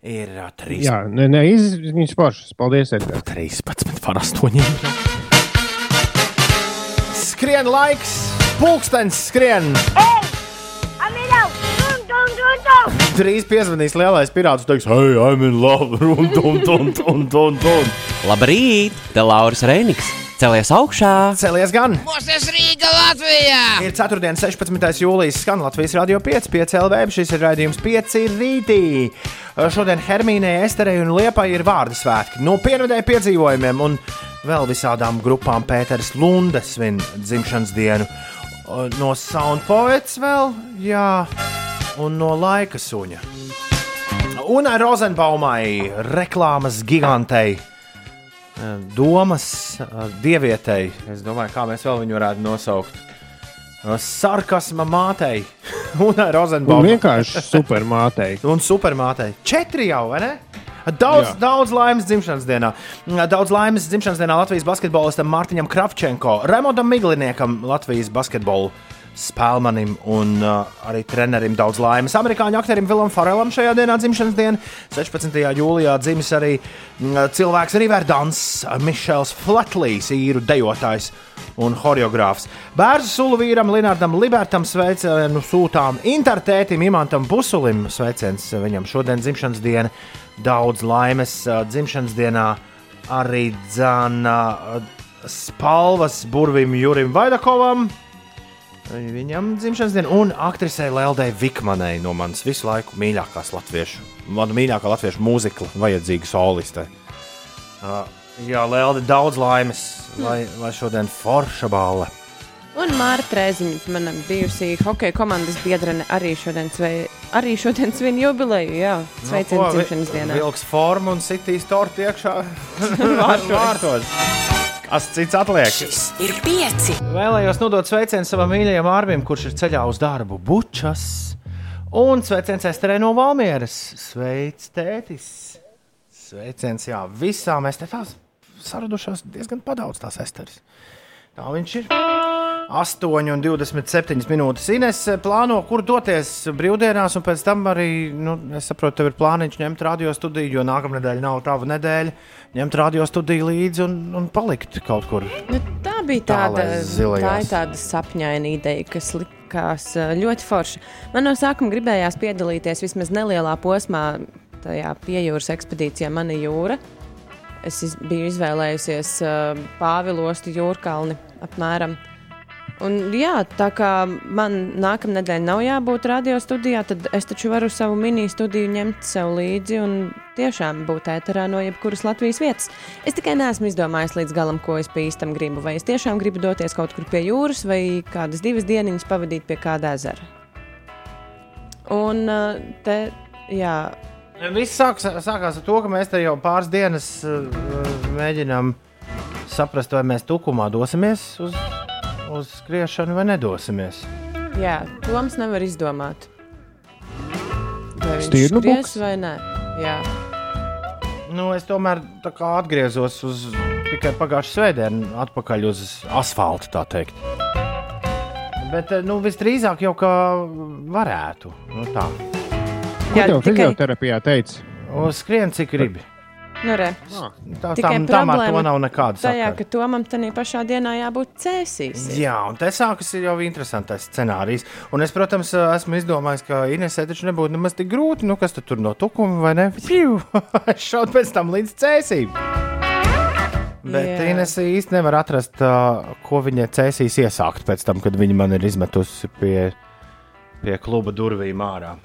A: Ir uh, 3.
B: Jā, nē, nē izziņas pašas. Paldies, Edgars.
A: 13 par 8. Skrien laiks, pulkstenis skrien. Drīz piezvanīs lielais pirāts, teiks, hei, I'm in love, un un un un un un.
N: Labrīt, te Lauris Reiniks. Celies augšā!
A: Celies gan!
E: Mūsu Rīga Latvijā!
A: Ir 4. un 16. jūlijas skan Latvijas radio 5, 5 LV. Šis ir raidījums 5 rītī. Šodien Hermīnai, Esterei un Liepai ir vārdu svētki. No pienvedēju piedzīvojumiem un vēl visādām grupām Pēters Lunde svin dzimšanas dienu. No Sound Poets vēl, jā, un no Laika suņa. Unai Rozenbaumai, reklāmas gigantei, uh, domas uh, dievietei. Es domāju, kā mēs vēl viņu varētu nosaukt. Sarkasma mātei,
B: Un
A: Rozenbaumai.
B: vienkārši supermātei.
A: Un supermātei. Četri jau, vai ne? Daudz,
B: Jā.
A: daudz laimes dzimšanas dienā. Daudz laimes dzimšanas dienā Latvijas basketbolistam Mārtiņam Kravčenko, Remondam Migliniekam, Latvijas basketbolu spēlmanim un uh, arī trenerim daudz laimes. Amerikāņu aktorim Vilam Farelam šajā dienā dzimšanas diena. 16. jūlijā dzimis arī mm, cilvēks Riverdans, Mišels Flatlīs, īru dejotājs un choreogrāfs. Bērnu sulu vīram Linardam Libertam sveicienu sūtām Intertētim Imantam Busulim. Sveiciens viņam šodien dzimšanas diena. Daudz laimes uh, dzimšanas dienā arī dzana uh, spalvas burvim Jurim Vaidakovam. Viņam dzimšanas diena un aktrisei Lēldei Vikmanai no manas visu laiku mīļākās latviešu, mana mīļākā latviešu mūzikla, vajadzīga soliste. Uh, jā, Lelde, daudz laimes, lai, lai šodien forša balva.
C: Un Mārta Trēziņa, mana bijusī hokeja komandas biedrene, arī šodien, svei, arī šodien svin jubileju. Jā,
A: Nu, ko,
C: dzimšanas
A: vi-
C: dienā.
A: Vilks formu un sitīs torti iekšā
C: Vārtos.
A: vārtos. Kas cits atliek?
G: Ir pieci.
A: Vēlējos nodot sveicienu savam mīļajam Arvim, kurš ir ceļā uz darbu Bučas. Un sveiciens Esterē no Valmieras. Sveic, tētis! Sveiciens, jā, visām te tās saradušās diezgan padaudz tās Esteres. Tā viņš ir. 8 un 27 minūtes. Ines eh, plāno, kur doties brīvdienās, un pēc tam arī, nu, es saprotu, tev ir plāniņš ņemt radio studiju, jo nākamā nedēļa nav tava nedēļa. Ņemt radio studiju līdzi un, un palikt kaut kur.
C: Nu, tā bija tāda, tā ir tāda sapņaina ideja, kas likās ā, ļoti forša. Man no sākuma gribējās piedalīties vismaz nelielā posmā tajā piejūras ekspedīcijā Mana jūra. Es iz, biju izvēlējusies uh, Pāvilostu jūrkalni apmēram. Un, jā, tā kā man nākamā nedēļa nav jābūt radio studijā, tad es taču varu savu mini studiju ņemt sev līdzi un tiešām būt ēterā no jebkuras Latvijas vietas. Es tikai neesmu izdomājis līdz galam, ko es pie īstam gribu. Vai es tiešām gribu doties kaut kur pie jūras, vai kādas divas dienas pavadīt pie kāda ezera. Un uh, te, jā,
A: Viss sāks, sākās ar to, ka mēs te jau pāris dienas uh, mēģinām saprast, vai mēs tukumā dosimies uz, uz skriešanu vai nedosimies.
C: jā, Toms nevar izdomāt. Vai viņš
A: Stirnu
C: skries
A: buks?
C: vai nē? Jā.
A: Nu, es tomēr tā kā atgriezos uz tikai pagājušā svētdienu, atpakaļ uz asfalta, tā teikt. Bet eh, nu, visdrīzāk jau kā varētu. Nu, tā.
B: Ko tev fizioterapijā teica?
A: Uz skrien, cik gribi.
C: Nu, re.
A: Tā,
C: Tikai
A: tam, tam ar to nav nekāda
C: Tajā,
A: sakara.
C: ka Tomam tajā pašā dienā jābūt cēsīs.
A: Jā, un te sākas jau interesantais scenārijs. Un es, protams, esmu izdomājis, ka Inesē taču nebūtu nemaz tik grūti. Nu, kas tur no tukuma vai ne? Šaudu pēc tam līdz cēsīm. Bet
C: Jā.
A: Inese īsti nevar atrast, uh, ko viņa cēsīs iesākt pēc tam, kad viņa man ir izmetusi pie, pie kluba durvīm ārā.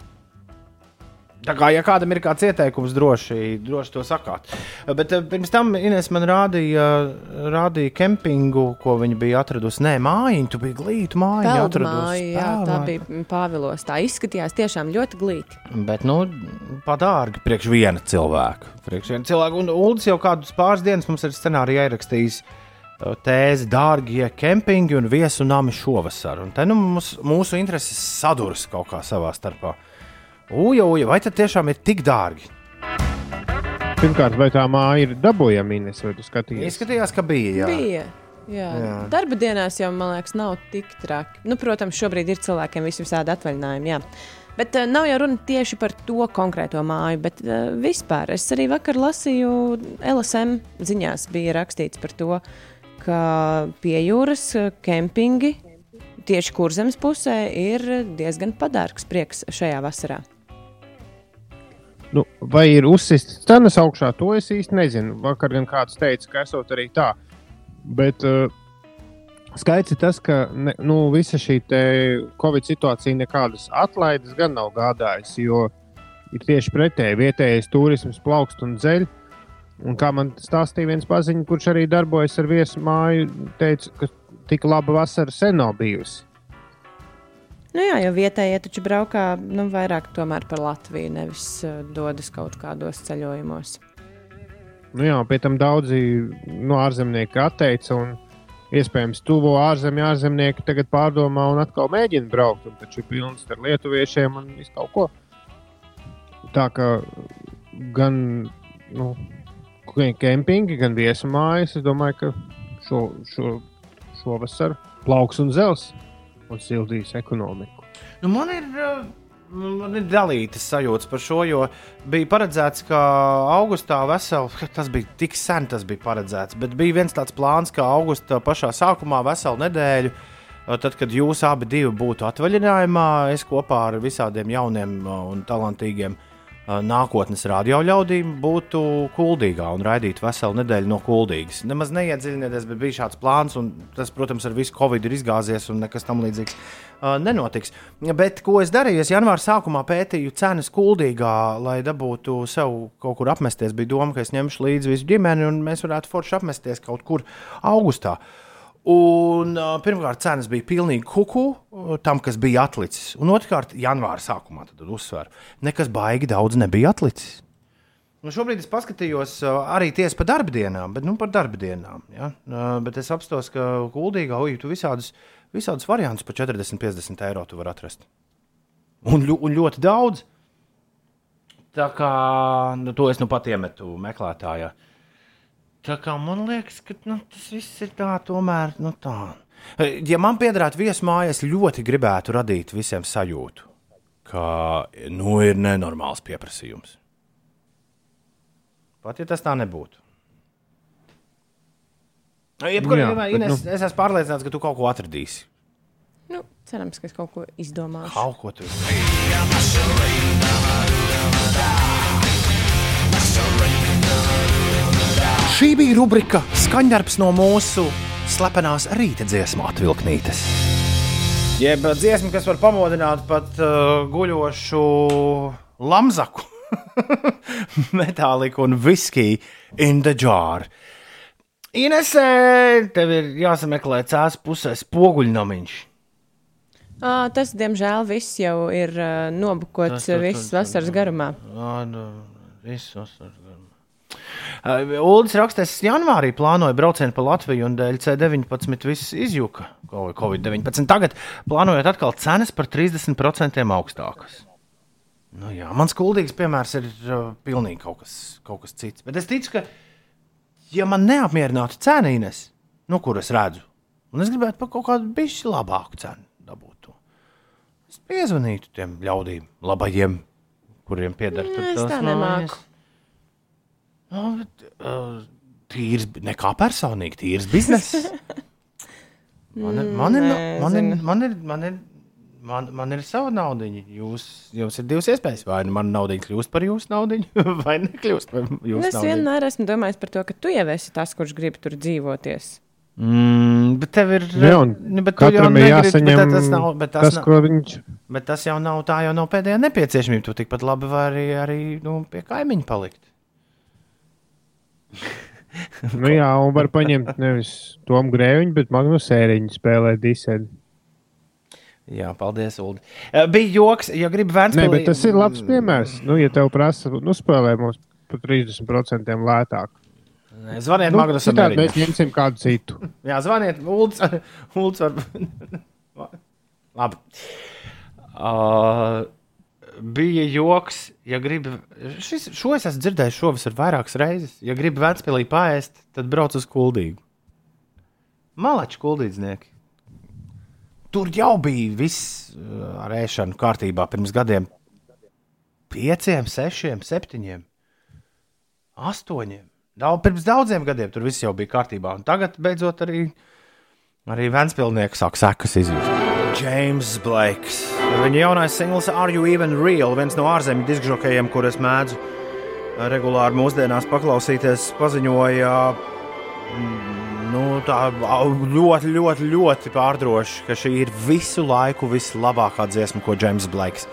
A: Tā kā, ja kādam ir kāds ieteikums, droši, droši to sakāt. Bet eh, pirms tam Inês man rādīja, rādīja kempingu, ko viņa bija atradusi. Nē, mājiņu, tu biji glīta mājiņa
C: Peldu
A: atradusi.
C: māja, jā, tā bija Pāvilos. Tā izskatījās tiešām ļoti glīti.
A: Bet, nu, padārgi priekš viena cilvēka. Priekš viena cilvēka. Un Ulas jau kādus pāris dienas mums ir scenārijā ierakstījis uh, tēzi dārgie kempingi un viesu nami šovasar. Un te nu mums, mūsu intereses saduras kaut kā savā starpā. Uja, uja, vai tas tiešām ir tik dārgi?
B: Pirmkārt, vai tā māja ir dabūjama Ines, vai tu skatījies?
A: Izskatījās, ka bija. Jā.
C: Bija. Jā.
A: Jā.
C: Darba dienās jau, man liekas, nav tik traki. Nu, protams, šobrīd ir cilvēkiem visādi atvaļinājumi. Jā. Bet uh, nav jau runa tieši par to konkrēto māju, bet uh, vispār. Es arī vakar lasīju LSM ziņās, bija rakstīts par to, ka pie jūras uh, kempingi tieši kurzemes pusē ir diezgan padārgs prieks šajā vasarā.
B: Nu, vai ir uzsistas cenas augšā, to es īsti nezinu. Vakar gan kāds teica, ka esot arī tā. Bet uh, skaidrs ir tas, ka ne, nu, visa šī Covid situācija nekādas atlaides gan nav gādājusi, jo ir tieši pretēji vietējais turisms plaukst un dzeļ. Un kā man stāstīja viens paziņš, kurš arī darbojas ar viesu māju, teica, ka tik laba vasara sen nav bijusi.
C: Nu jā, jo vietējie taču braukā nu, vairāk par Latviju, nevis uh, dodas kaut kādos ceļojumos.
B: Nu jā, pie tam daudzi no ārzemnieki atteica. Un... Iespējams, tuvo ārzemju ārzemnieki tagad pārdomā un atkal mēģina braukt. Un taču ir pilns ar lietuviešiem un visu kaut ko. Tā kā gan nu, kempingi, gan viesmājas, es domāju, ka šo, šo, šovasar plauks un zels un sildīs ekonomiku.
A: Nu, man ir. uh, Man ir dalītas sajūtas par šo, jo bija paredzēts, ka augustā veselu, tas bija tik sen, tas bija paredzēts, bet bija viens tāds plāns, ka augustā pašā sākumā veselu nedēļu, uh, tad, kad jūs abi būtu atvaļinājumā, es kopā ar visādiem jauniem uh, un talantīgiem uh, nākotnes radio ļaudīm būtu kuldīgā un raidītu veselu nedēļu no kuldīgas. Nemaz neiedziļinieties, bet bija šāds plāns, un tas, protams, ar visu covid ir izgāzies un nekas tam līdzīgs uh, nenotiks. Bet ko es darīju? Es janvāra sākumā pētīju cenas kuldīgā, lai dabūtu sev kaut kur apmesties. Bija doma, ka es ņemšu līdzi visu ģimeni un mēs varētu forši apmesties kaut kur augustā. Un, pirmkārt, cenas bija pilnīgi kuku tam, kas bija atlicis. Un otrkārt, janvāra sākumā tad uzsveru, nekas baigi daudz nebija atlicis. Nu, šobrīd es paskatījos arī tieši par darbdienām, bet nu, par darbdienām. Ja? Bet es apstos, ka Kuldīgā uju tu visādus, visādus variantus par 40, 50 eiro tu vari atrast. Un, un ļoti daudz. Tā kā nu, to es nu pat iemetu meklētājā. Tā kā man liekas, ka nu, tas viss ir tā, tomēr nu, tā. Ja man piederētu viesmāja, es ļoti gribētu radīt visiem sajūtu, ka nu, ir nenormāls pieprasījums. Pat ja tas tā nebūtu. Jebkurā gadījumā, Ines,
B: nu-
A: es esmu pārliecināts, ka tu kaut ko atradīsi.
C: Nu, cerams, ka es kaut ko izdomāšu.
A: Kaut ko tu Šī bija rubrika skaņdarbs no mūsu slepenās rīta dziesmu atvilknītes. Jeb dziesma, kas var pamodināt pat uh, guļošu lamzaku, metāliku un viskiju in the jar. Inesē, tev ir jāsameklē cēlus pusē spoguļnamiņš.
C: Ā, tas, diemžēl, viss jau ir uh, nobukots
A: Tas, tas,
C: visas
A: tas,
C: vasaras garumā.
A: Jā, nu, viss vasaras garumā. Uh, Uldis rakstās, ka janvārī plānoja braucienu pa Latviju un dēļ C19 viss izjuka. Covid-19. Tagad plānojot atkal cenas par 30% augstākas. Nu, jā, mans kuldīgs piemērs ir uh, pilnīgi kaut kas, kaut kas cits. Bet es ticu, ka, ja man neapmierinātu cenīnes, nu, kur es redzu, un es gribētu par kaut kādu bišķi labāku cenu dabūt, es piezvanītu tiem ļaudīm, labajiem, kuriem pieder tur
C: Es
A: tās
C: tā
A: mājas.
C: nemāku.
A: Nu, bet, uh, tīrs, nekā personīgi, tīrs bizness. Man ir, man ir, man ir, man ir, man ir, man, man ir sava nauda. Jūs, jums ir divas iespējas. Vai nu mana nauda kļūst par jūsu naudu, vai nekļūst par
C: Nu,
A: jūsu
C: es
A: naudu.
C: vienmēr esmu domājis par to, ka tu jau esi tas, kurš grib tur dzīvoties.
A: Mm, bet tev ir.
B: Jā, un
A: nu,
B: jāsaņem
A: bet tas, nav, bet tas,
B: tas,
A: nav,
B: ko viņš-
A: Bet tas jau nav tā, jau nav pēdējā nepieciešamība. Tu tikpat labi vari arī nu, pie kaimiņa palikt.
B: Nu, jā, un var paņemt nevis Tomu Grēviņu, bet Magnus Sēriņu spēlēt disēdi.
A: Jā, paldies, Ulu. Bija joks, ja gribi
B: Nē,
A: Vēnspilī.
B: bet tas ir labs piemērs. Nu, ja tev prasa, nu, spēlē mums par 30% lētāk.
A: Nē, Zvaniet
B: Nu,
A: Magnusam.
B: citādi mēs ņemsim kādu citu.
A: Jā, zvaniet, Ulds. Ulds var... Labi. Uh, bija joks, ja gribi. Šis, šo es esmu dzirdējis šovasar vairākas reizes. Ja gribi Vēnspilī paēst, tad brauc uz kuldīgu. Malači kuldīdznieki. Tur jau bija viss uh, ar ēšanu kārtībā pirms gadiem. Pieciem, sešiem, septiņiem, astoņiem. Daudz, pirms daudziem gadiem tur viss jau bija kārtībā. Un tagad beidzot arī, arī Vēnspilsnieks sāk sekas izjust. James Blakes. Viņa jaunais singls Are You Even Real? Viens no ārzemju diskžokējiem, kurus mēdzu regulāri mūsdienās paklausīties, paziņoja. mm, Nu, tā ļoti, ļoti, ļoti pārdroši, ka šī ir visu laiku vislabākā dziesma, ko James Blakes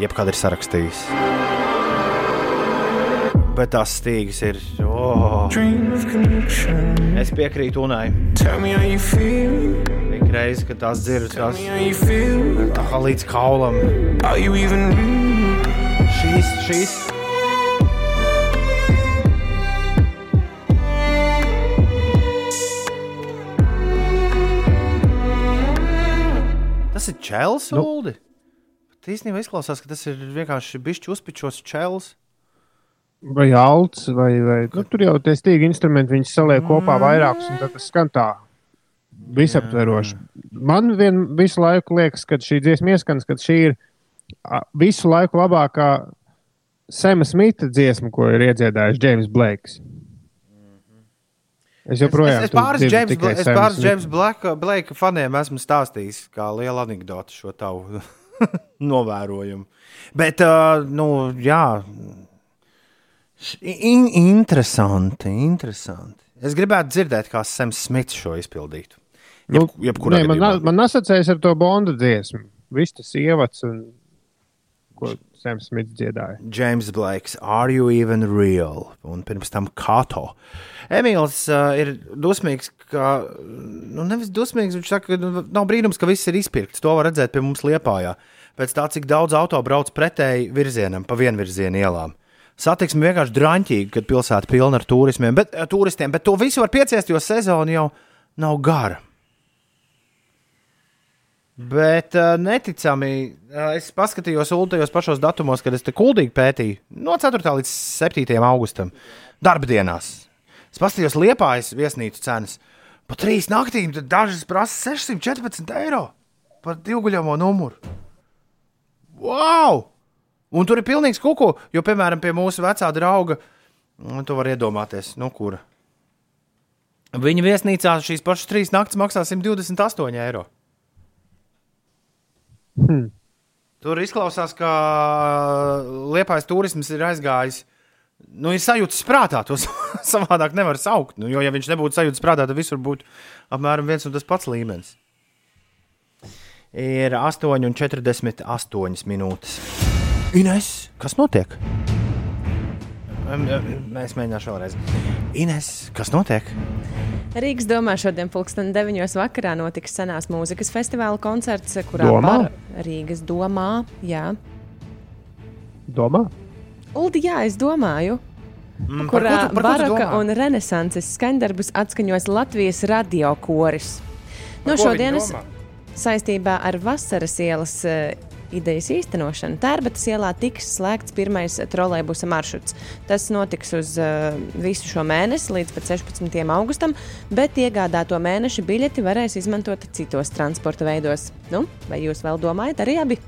A: jebkad ir sarakstījis. Bet tās stīgas ir. Oh. Es piekrītu Unai. Reizi, kad tās dzirdas tā kā līdz kaulam. Šīs, šīs. Tas ir čels,
B: Nu.
A: Uldi. Bet īstenībā izklausās, ka tas ir vienkārši bišķi uzpičos čels.
B: Vai alts, vai, vai nu, tur jau tie stīgi instrumenti, viņi saliek kopā vairākus, un tad tas skan tā visaptveroši. Man vien visu laiku liekas, ka šī dziesma ieskans, ka šī ir visu laiku labākā Sema Smita dziesma, ko ir iedziedājis James Blakes. Es joprojām
A: es, es
B: tur
A: pāris James, Bla- es pāris. James Black, Blake faniem esmu stāstījis, kā liela anekdote šo tavu novērojumu. Bet, uh, nu, jā, in, interesanti, interesanti. Es gribētu dzirdēt, kā Sams Smits šo izpildītu.
B: Nu,
A: Jeb, jebkurā
B: Nē, man,
A: gadījumā.
B: na- man asociējas ar to Bonda dziesmu. Viss tas ievads, un, ko Sams Smits dziedāja.
A: James Blakes, Are You Even Real? Un pirms tam Kato. Emīls uh, ir dusmīgs, ka, nu, nevis dusmīgs, viņš saka, ka nu, nav brīnums, ka viss ir izpirkts. To var redzēt pie mums Liepājā. Pēc tā, cik daudz auto brauc pretēji virzienam, pa vienvirzienu ielām. Satiksme vienkārši drāmķīga, kad pilsēta pilna ar turismiem, bet, uh, turistiem, bet to visu var pieciest, jo sezona jau nav gara. Bet uh, neticami, uh, es paskatījos ULTajos pašos datumos, kad es te kuldīgi pētīju, no 4. līdz 7. augustam, darba dienās. Es paskatījos liepājas viesnīcu cenas. Pa trīs naktīm dažas prasa 614 eiro par divguļamo numuru. Wow! Un tur ir pilnīgs kuku, jo, piemēram, pie mūsu vecā drauga, nu, tu vari iedomāties, no kura. Viņa viesnīcā šīs pašas trīs naktas maksā 128 eiro.
B: Hmm.
A: Tur izklausās, ka liepais turisms ir aizgājis. Nu, ir sajūta prātā, to savādāk nevar saukt. Nu, jo, ja viņš nebūtu sajūta prātā, tad visur būtu apmēram viens un tas pats līmenis. Ir 8,48 minūtes. Ines, kas notiek? Mēs mēģināsim vēlreiz. Ines, kas notiek?
C: Rīgas domā šodien, pulksten 9. vakarā, notiks senās mūzikas festivāla koncerts, kurā
B: Domā?
C: bar- Rīgas domā, jā.
B: Domā?
C: Uldi, jā, es domāju.
A: Mm, par
C: kurā
A: ko tu- par ko tu
C: baroka
A: domā?
C: un renesanses skaņdarbus atskaņos Latvijas radio koris.
A: Par
C: No
A: ko
C: šodienas saistībā ar vasaras ielas eh, idejas īstenošanu Tērbatas ielā tiks slēgts pirmais trolēļbusa maršruts. Tas notiks uz uh, visu šo mēnesi līdz pat 16. augustam, bet iegādāto mēneša biļeti varēs izmantot citos transporta veidos. Nu, vai jūs vēl domājat arī abi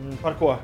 A: Mm, Par ko?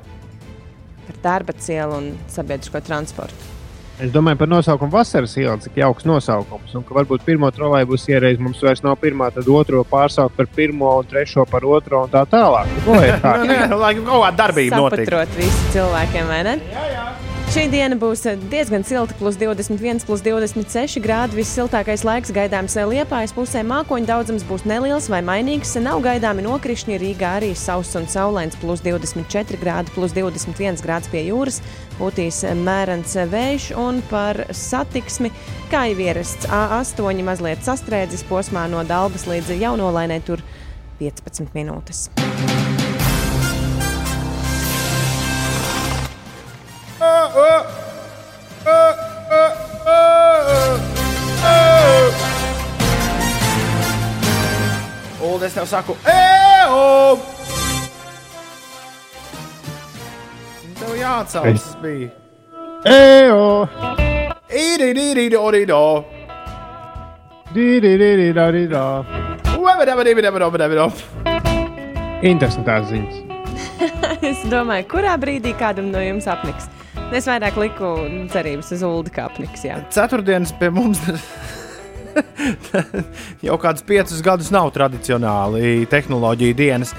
C: par Tērbatas ielu un sabiedrisko transportu?
B: Es domāju par nosaukumu Vasaras iela, cik jauks nosaukums. Un ka varbūt pirmo trolēļus ierēdz mums vairs nav pirmā, tad otro pārsaukt par pirmo un trešo par otro un tā tālāk. Nu, lai ir kā.
A: Nē, nē, lai kaut kāda darbība notiek.
C: Saprotot visu cilvēkiem, vai ne? Jā, jā. Šī diena būs diezgan silta, plus 21, plus 26 grādi. Vissiltākais laiks gaidāms Liepājas pusē. Mākoņu daudzums būs neliels vai mainīgs. Nav gaidāmi nokrišņi. Rīgā arī sauss un saulains, plus 24 grādi, plus 21 grāds pie jūras. Būtīs mērens vējš un par satiksmi, kā jau ierasts A8, mazliet sastrēdzis posmā no Dalbas līdz Jaunolainai, tur 15 minūtes.
A: Un es tev saku, eo! Tev jāatcaucas
B: Es-
A: bija.
B: Ejo!
A: Īri-rīri-dorido.
B: Dīdīdīdīdīdā.
A: Uebedabadibidabadabadabadab.
B: Interesantās ziņas.
C: es domāju, kurā brīdī kādam no jums apniks. Es vairāk liku cerības uz Ulu kā apniks. Jā.
A: Ceturtdienas pie mums jau kādus piecus gadus nav tradicionāli tehnoloģiju dienas.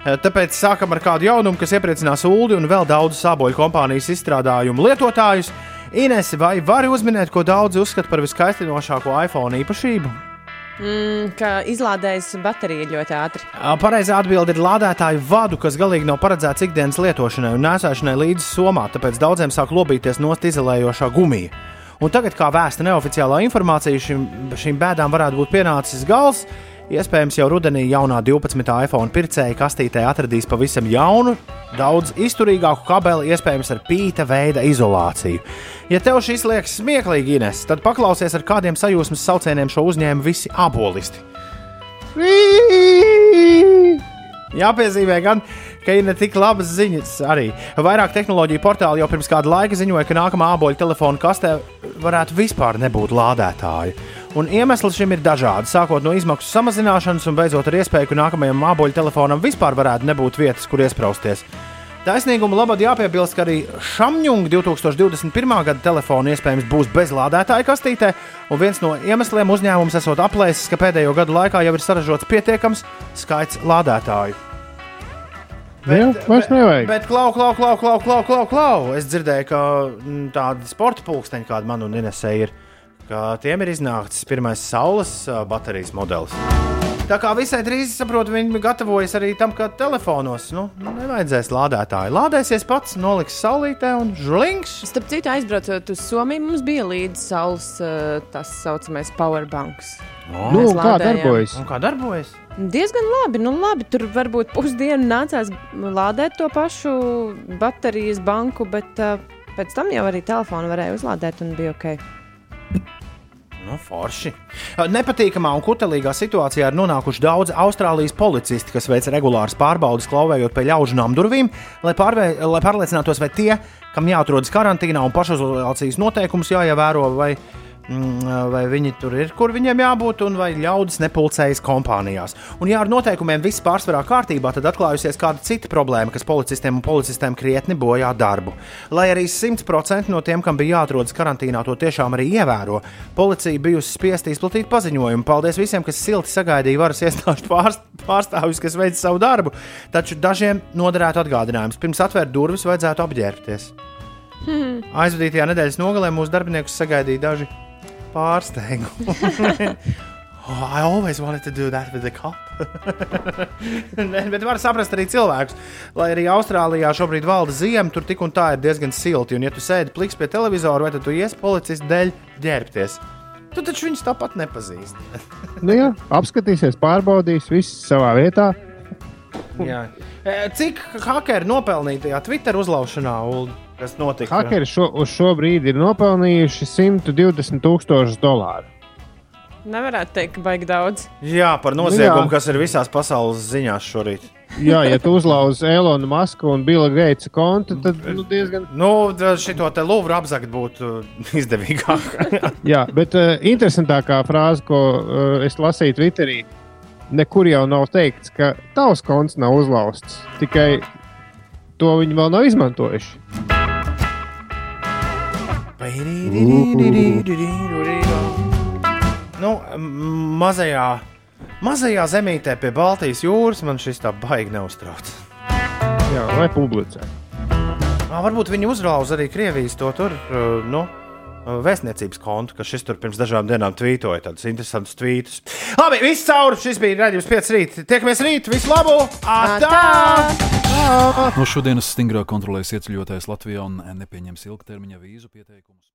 A: Tāpēc sākam ar kādu jaunumu, kas iepriecinās ULDI un vēl daudzu sāboļu kompānijas izstrādājumu lietotājus. Ines, vai vari uzminēt, ko daudzi uzskata par viskaistinošāko iPhone īpašību?
C: Mm, ka izlādējas baterija ļoti ātri.
A: Pareizā atbilde ir lādētāju vadu, kas galīgi nav paredzēts ikdienas lietošanai un nēsāšanai līdzi somā, tāpēc daudziem sāk lobīties nost izolējošā gumija. Un tagad, kā vēsta neoficiālā informācija, šim, šīm bēdām varētu būt pienācis gals, Iespējams, jau rudenī jaunā 12. iPhone pircēja kastītē atradīs pavisam jaunu, daudz izturīgāku kabeli, iespējams, ar pīta veida izolāciju. Ja tev šis liekas smieklīgi, Ines, tad paklausies ar kādiem sajūsmas saucieniem šo uzņēmumu visi abolisti. Jāpiezīmē gan, ka ir ne tik labas ziņas arī. Vairāk tehnoloģiju portāli jau pirms kāda laika ziņoja, ka nākamā āboļu telefona kastē varētu vispār nebūt lādētāju. Un iemesli šim ir dažādi, sākot no izmaksu samazināšanas un beidzot ar iespēju, ka nākamajam āboļu telefonam vispār varētu nebūt vietas, kur iesprāsties. Taisnīguma labad jāpiebilst, ka arī Šamņunga 2021. gada telefona iespējams būs bez lādētāja kastītē, un viens no iemesliem uzņēmums esot aplēsis, ka pēdējo gadu laikā jau ir saražots pietiekams skaits lādētāju.
B: Jā, vairs nevajag.
A: Bet, klau, klau, klau, klau, klau, klau, klau. Es dzirdēju, ka mm, tādi sporta pulksteņi, kāda man un Inesē ir, ka tiem ir iznācis pirmais saules baterijas modelis. Tā kā visai drīz saprotu, viņi gatavojas arī tam, ka telefonos nu, nevajadzēs lādētāju. Lādēsies pats, noliks saulītē un žlings.
C: Starp citu, aizbraucot uz Somiju, mums bija līdzi saules tas saucamais powerbanks.
B: Nu,
C: Mēs
B: un kā darbojas?
A: Un kā darbojas?
C: Diezgan labi, nu labi. Tur varbūt pusdienu nācās lādēt to pašu baterijas banku, bet uh, pēc tam jau arī telefonu varēja uzlādēt un bija ok.
A: Nu, forši. Nepatīkamā un kutelīgā situācijā ir nonākuši daudz Austrālijas policisti, kas veic regulāras pārbaudes, klauvējot pie ļaužu durvīm, lai, pārvē, lai pārliecinātos, vai tie, kam jāatrodas karantīnā un pašizolācijas noteikumus jāievēro, vai, mm, vai viņi tur ir, kur viņiem jābūt, un vai ļaudis nepulcējas kompānijās. Un, ja ar noteikumiem viss pārsvarā kārtībā, tad atklājusies kāda cita problēma, kas policistiem un policistēm krietni bojā darbu. Lai arī 100% no tiem, kam bija jāatrodas karantīnā, to tiešām arī ievēro, policija bijusi spiesta izplatīt paziņojumu. Paldies visiem, kas silti sagaidīja varas iestāžu pārst- pārstāvjus, kas veic savu darbu, taču dažiem noderētu atgādinājums. Pirms atvērt durvis, vajadzētu apģērbties. Aizvadītajā nedēļas nogalē mūsu darbiniekus sagaidīja daži pārsteigumi. oh, I always wanted to do that with the cop. Ne, Bet var saprast arī cilvēkus. Lai arī Austrālijā šobrīd valda ziema, tur tik un tā ir diezgan silti. Un, ja tu sēdi pliks pie televizora, vai tad tu ies policistu dēļ ģērbties? Tu taču viņus tāpat nepazīsti.
B: Nu, jā, apskatīsies, pārbaudīs, viss savā vietā.
A: Jā. E, Cik hakeri nopelnīja tajā Twitter uzlaušanā, Ulu, kas notika?
B: Hakeri šo, uz šo brīdi ir nopelnījuši 120 tūkstošus dolāru.
C: Nevarētu teikt, ka baigi daudz.
A: Jā, par noziegumu,
B: Jā.
A: kas ir visās pasaules ziņās šorīt.
B: Jā, ja tu uzlauzi Elonu Masku un Bila Geitsa kontu, tad nu, diezgan.
A: Nu, šito te lūvru apzakt būtu izdevīgāk.
B: Jā, bet uh, interesantākā frāze, ko uh, es lasīju Twitterī, nekur jau nav teikts, ka tavs konts nav uzlauzts. Tikai to viņi vēl nav izmantojuši.
A: Nu, mazajā, mazajā zemītē pie Baltijas jūras man šis tā baigi neuztrauc.
B: Jā, vai publicē.
A: Ā, varbūt viņi uzrauza arī Krievijas to tur, nu, vēstniecības kontu, ka šis tur pirms dažām dienām tvītoja tādus interesantus tvītus. Labi, viss cauri, šis bija raidījums 5 rīt. Tiekamies rīt, visu labu! Atā!
O: No šodienas stingrāk kontrolēs ieceļotājs Latvijā un nepieņems ilgtermiņa vīzu pieteikumus.